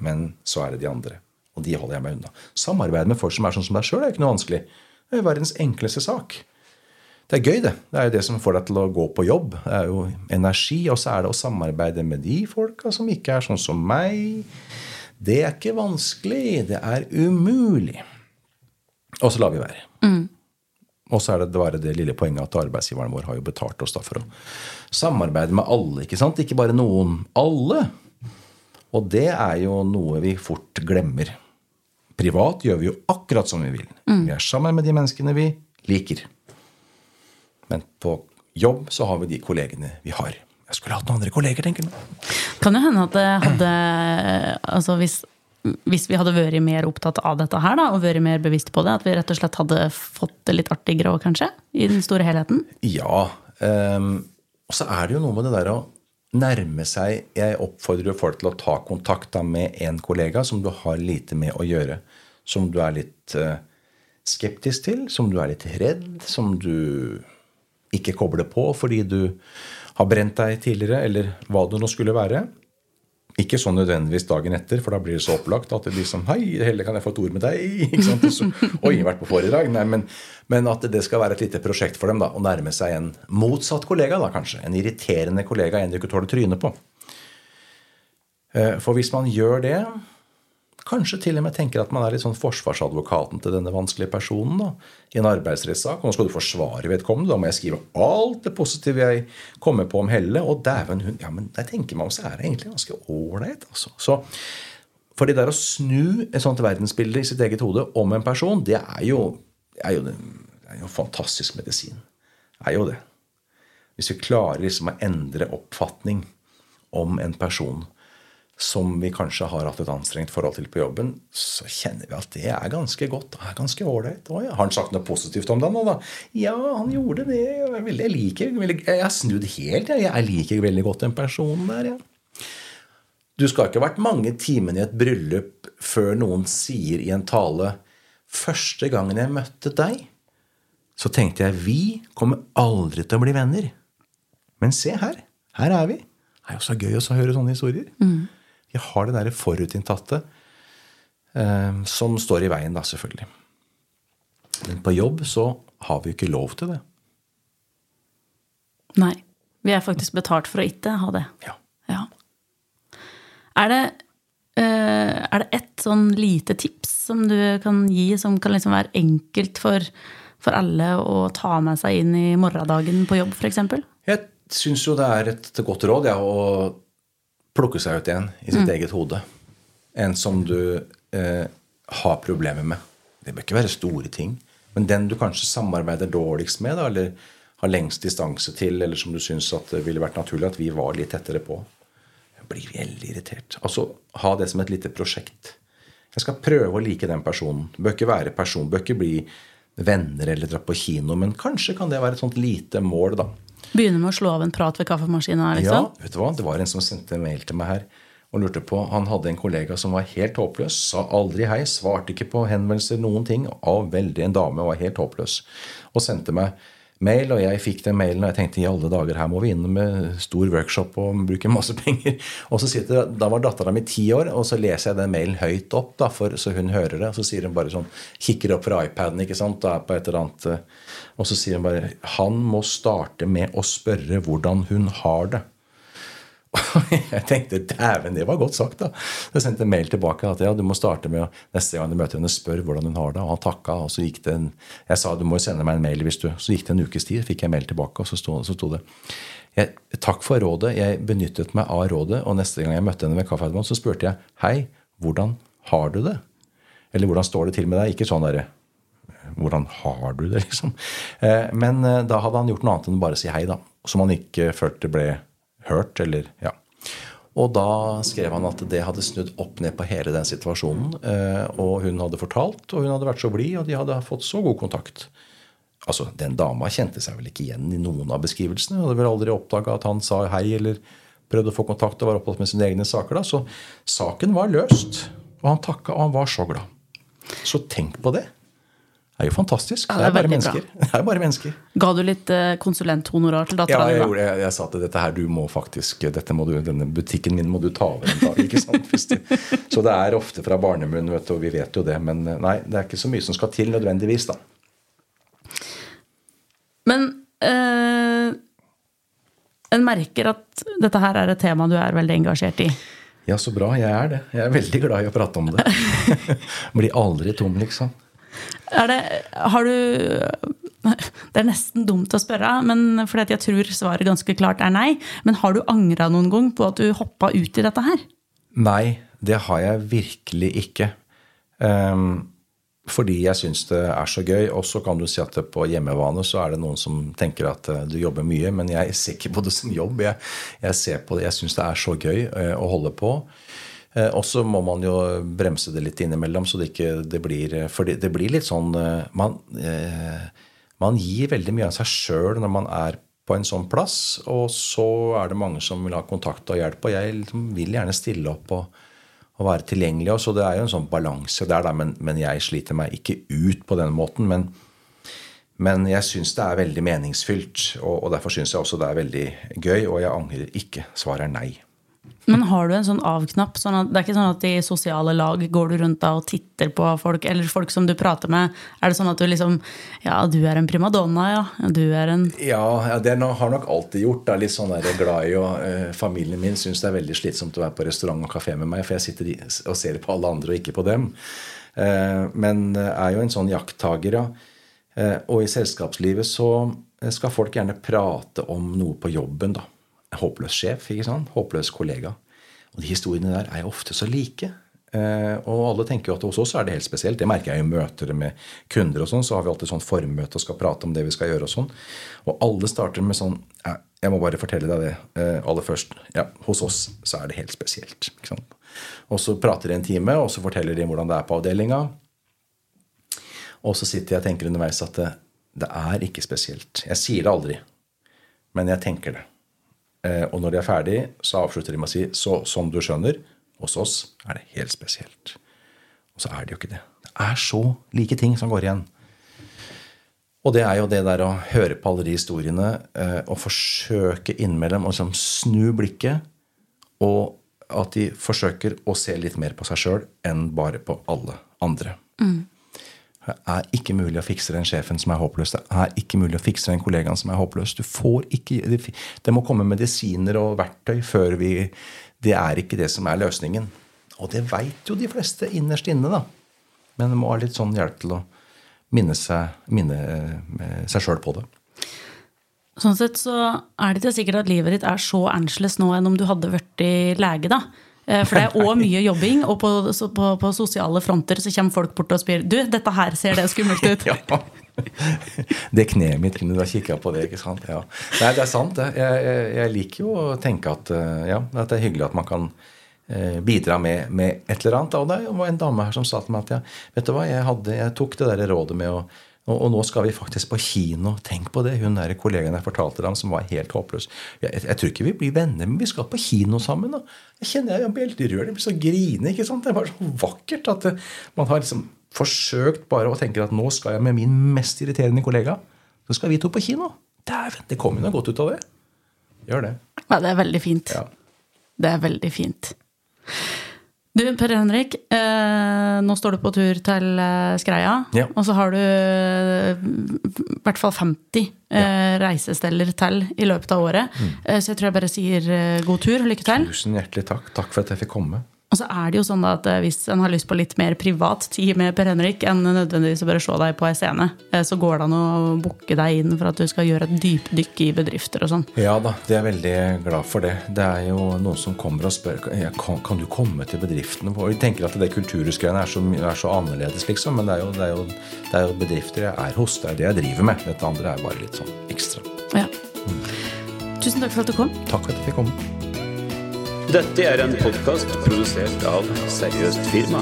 Men så er det de andre. Og de holder jeg meg unna. Samarbeid med folk som er sånn som deg sjøl, er jo ikke noe vanskelig. Det er jo verdens enkleste sak det er gøy, det. Det er jo det som får deg til å gå på jobb. Det er jo energi. Og så er det å samarbeide med de folka som ikke er sånn som meg. Det er ikke vanskelig. Det er umulig. Og så lar vi være. Mm. Og så er det bare det lille poenget at arbeidsgiveren vår har jo betalt oss da for å samarbeide med alle. Ikke sant? Ikke bare noen. Alle. Og det er jo noe vi fort glemmer. Privat gjør vi jo akkurat som vi vil. Mm. Vi er sammen med de menneskene vi liker. Men på jobb så har vi de kollegene vi har. Jeg skulle hatt noen andre kolleger, tenker jeg. Kan det hende at det hadde Altså hvis, hvis vi hadde vært mer opptatt av dette her, da, og vært mer bevisst på det, at vi rett og slett hadde fått det litt artigere òg, kanskje? I den store helheten? Ja. Um, og så er det jo noe med det der å nærme seg Jeg oppfordrer jo folk til å ta kontakt da med en kollega som du har lite med å gjøre. Som du er litt uh, skeptisk til, som du er litt redd, som du ikke koble på fordi du har brent deg tidligere, eller hva det nå skulle være. Ikke sånn nødvendigvis dagen etter, for da blir det så opplagt at det blir sånn Hei, heller kan jeg få et ord med deg? ikke sant? Så, Oi, vært på foredrag? Nei, men, men, at det skal være et lite prosjekt for dem da, å nærme seg en motsatt kollega, da kanskje. En irriterende kollega, en du ikke tåler trynet på. Eh, for hvis man gjør det, Kanskje til og med tenker at man er litt sånn forsvarsadvokaten til denne vanskelige personen da, i en arbeidsrettssak. Og nå skal du forsvare vedkommende. Da må jeg skrive alt det positive jeg kommer på om Helle. Og dæven hun Ja, men jeg tenker om, så er det egentlig ganske ålreit. Altså. Så for det der å snu et sånt verdensbilde i sitt eget hode om en person, det er jo, er jo, er jo fantastisk medisin. Det er jo det. Hvis vi klarer liksom å endre oppfatning om en person som vi kanskje har hatt et anstrengt forhold til på jobben, så kjenner vi at det er ganske godt. Det er ganske ålreit. Ja. Har han sagt noe positivt om deg nå, da? Ja, han gjorde det. Jeg liker Jeg har snudd helt, jeg. Jeg liker veldig godt den personen der, ja. Du skal ikke ha vært mange timene i et bryllup før noen sier i en tale Første gangen jeg møtte deg, så tenkte jeg vi kommer aldri til å bli venner. Men se her. Her er vi. Det er jo så gøy å høre sånne historier. Mm. Vi har det derre forutinntatte eh, som står i veien, da, selvfølgelig. Men på jobb så har vi jo ikke lov til det. Nei. Vi er faktisk betalt for å ikke ha det. Ja. ja. Er det uh, er det ett sånn lite tips som du kan gi, som kan liksom være enkelt for, for alle å ta med seg inn i morgendagen på jobb, f.eks.? Jeg syns jo det er et godt råd ja, å plukke seg ut igjen i sitt mm. eget hode. En som du eh, har problemer med. Det bør ikke være store ting. Men den du kanskje samarbeider dårligst med, da, eller har lengst distanse til, eller som du syns det ville vært naturlig at vi var litt tettere på. Jeg blir veldig irritert. Altså, Ha det som et lite prosjekt. Jeg skal prøve å like den personen. Bør ikke være person, bør ikke bli venner eller dra på kino, men kanskje kan det være et sånt lite mål, da. Begynne med å slå av en prat ved kaffemaskina? Liksom. Ja, vet du hva? det var en som sendte mail til meg her og lurte på Han hadde en kollega som var helt håpløs. Sa aldri hei, svarte ikke på henvendelser, noen ting. Og veldig en dame var helt håpløs. Og sendte meg mail, og jeg fikk den mailen, og jeg tenkte i alle dager, her må vi inn med stor workshop og bruke masse penger. Og så sitter Da var dattera mi ti år, og så leser jeg den mailen høyt opp, da, for, så hun hører det. Og så sier hun bare sånn, kikker opp fra iPaden ikke sant, da, på et eller annet, eh, og så sier hun bare Han må starte med å spørre hvordan hun har det. jeg tenkte dæven, det var godt sagt. da. Jeg sendte en mail tilbake at ja, du må starte med å neste gang du møter henne, spør hvordan hun har det. Og han takka. og så gikk det en, Jeg sa du må sende meg en mail hvis du Så gikk det en ukes tid, fikk jeg mail tilbake, og så sto, så sto det jeg, Takk for rådet. Jeg benyttet meg av rådet, og neste gang jeg møtte henne ved kaffeautomaten, så spurte jeg hei, hvordan har du det? Eller hvordan står det til med deg? Ikke sånn derre hvordan har du det, liksom? Eh, men eh, da hadde han gjort noe annet enn bare å si hei, da. Som han ikke følte ble hørt, eller ja. Og da skrev han at det hadde snudd opp ned på hele den situasjonen. eh, Og hun hadde fortalt, og hun hadde vært så blid, og de hadde fått så god kontakt. Altså, Den dama kjente seg vel ikke igjen i noen av beskrivelsene. Hun hadde vel aldri oppdaga at han sa hei eller prøvde å få kontakt og var opptatt med sine egne saker. da, Så saken var løst. Og han takka, og han var så glad. Så tenk på det. Er jo fantastisk. Ja, det, det er er bare bra. mennesker. Det er bare mennesker. Ga du litt eh, konsulenthonorar til Ja, dattera jeg, di? gjorde, jeg, jeg sa til dette her, du må faktisk, dette må du, denne butikken min må du ta over en dag. ikke sant? Så det er ofte fra barnemunn, vet du, og vi vet jo det. Men eh, nei, det er ikke så mye som skal til nødvendigvis, da. Men øh, en merker at dette her er et tema du er veldig engasjert i. Ja, så bra. Jeg er det. Jeg er veldig glad i å prate om det. Blir aldri tom, liksom. Er det Har du Det er nesten dumt å spørre, men fordi jeg tror svaret ganske klart er nei. Men har du angra noen gang på at du hoppa ut i dette her? Nei, det har jeg virkelig ikke. Um, fordi jeg syns det er så gøy. Og så kan du si at på hjemmebane så er det noen som tenker at eh, du jobber mye. Men jeg ser ikke på det som jobb. Jeg, jeg jeg syns det er så gøy eh, å holde på. Eh, Og så må man jo bremse det litt innimellom, så det ikke det blir For det, det blir litt sånn eh, man, eh, man gir veldig mye av seg sjøl når man er på en sånn plass, og så er det mange som vil ha kontakt og hjelp, og jeg liksom vil gjerne stille opp og, og være tilgjengelig. Og så det er jo en sånn balanse der, da, men, men jeg sliter meg ikke ut på den måten. Men, men jeg syns det er veldig meningsfylt, og, og derfor syns jeg også det er veldig gøy, og jeg angrer ikke. Svaret er nei. Men har du en sånn av-knapp? Sånn det er ikke sånn at i sosiale lag går du rundt da og titter på folk, eller folk som du prater med. Er det sånn at du liksom Ja, du er en primadonna, ja. Du er en Ja, det har nok alltid gjort. Jeg er litt sånn der glad i, og eh, Familien min syns det er veldig slitsomt å være på restaurant og kafé med meg, for jeg sitter og ser på alle andre og ikke på dem. Eh, men er jo en sånn jakttager, ja. Eh, og i selskapslivet så skal folk gjerne prate om noe på jobben, da. Håpløs sjef, ikke sant? Håpløs kollega. Og de historiene der er jo ofte så like. Eh, og alle tenker jo at hos oss er det helt spesielt. Det merker jeg i møter med kunder. og sånn, Så har vi alltid sånn formøte og skal prate om det vi skal gjøre. Og sånn. Og alle starter med sånn Jeg må bare fortelle deg det eh, aller først. Ja, Hos oss så er det helt spesielt. ikke sant? Og så prater de en time, og så forteller de hvordan det er på avdelinga. Og så sitter jeg og tenker underveis at det, det er ikke spesielt. Jeg sier det aldri, men jeg tenker det. Eh, og når de er ferdig, så avslutter de med å si så som du skjønner, hos oss er det helt spesielt. Og så er det jo ikke det. Det er så like ting som går igjen. Og det er jo det der å høre på alle de historiene eh, og forsøke innimellom å liksom snu blikket, og at de forsøker å se litt mer på seg sjøl enn bare på alle andre. Det er ikke mulig å fikse den sjefen som er håpløs. Det er ikke mulig å fikse den kollegaen som er håpløs. Du får ikke, det, det må komme medisiner og verktøy før vi Det er ikke det som er løsningen. Og det veit jo de fleste innerst inne, da. Men det må ha litt sånn hjelp til å minne seg, minne eh, seg sjøl på det. Sånn sett så er det ikke sikkert at livet ditt er så annerledes nå enn om du hadde vært i lege, da. Eh, For det er òg mye jobbing, og på, på, på sosiale fronter så kommer folk bort og spør Du, dette her ser det skummelt ut. Ja. Det kneet mitt kunne du ha kikka på det, ikke sant? Ja. Nei, det er sant. Jeg, jeg, jeg liker jo å tenke at, eh, ja, at det er hyggelig at man kan eh, bidra med, med et eller annet. Og det var en dame her som sa til meg at ja, vet du hva, jeg, hadde, jeg tok det der rådet med å og, og nå skal vi faktisk på kino. Tenk på det. Hun der kollegaen jeg fortalte deg om, som var helt håpløs. Jeg, jeg, jeg tror ikke vi blir venner, men vi skal på kino sammen. Da. Jeg kjenner jeg blir helt rørt. Jeg blir så grine. ikke sant? Det var så vakkert at det, man har liksom forsøkt bare å tenke at nå skal jeg med min mest irriterende kollega så skal vi to på kino. Dæven, det kommer jo noe godt ut av det. Gjør det. Ja, det er veldig fint. Ja. Det er veldig fint. Du, Per Henrik, eh, nå står du på tur til eh, Skreia. Ja. Og så har du eh, i hvert fall 50 eh, reisesteller til i løpet av året. Mm. Eh, så jeg tror jeg bare sier god tur og lykke til. Tusen hjertelig takk. Takk for at jeg fikk komme. Og så er det jo sånn at eh, hvis en har lyst på litt mer privat tid med Per Henrik enn nødvendigvis å bare se deg på ei scene, eh, så går det an å booke deg inn for at du skal gjøre et dypdykk i bedrifter og sånn. Ja da, det er veldig glad for det. Det er jo noen som kommer og spør kan, kan du komme til bedriftene. våre. jeg tenker at det kulturhusgreiene er, er så annerledes, liksom. Men det er, jo, det, er jo, det er jo bedrifter jeg er hos. Det er det jeg driver med. Dette andre er bare litt sånn ekstra. Ja. Tusen takk for at du kom. Takk for at jeg fikk komme. Dette er en podkast produsert av Seriøst firma.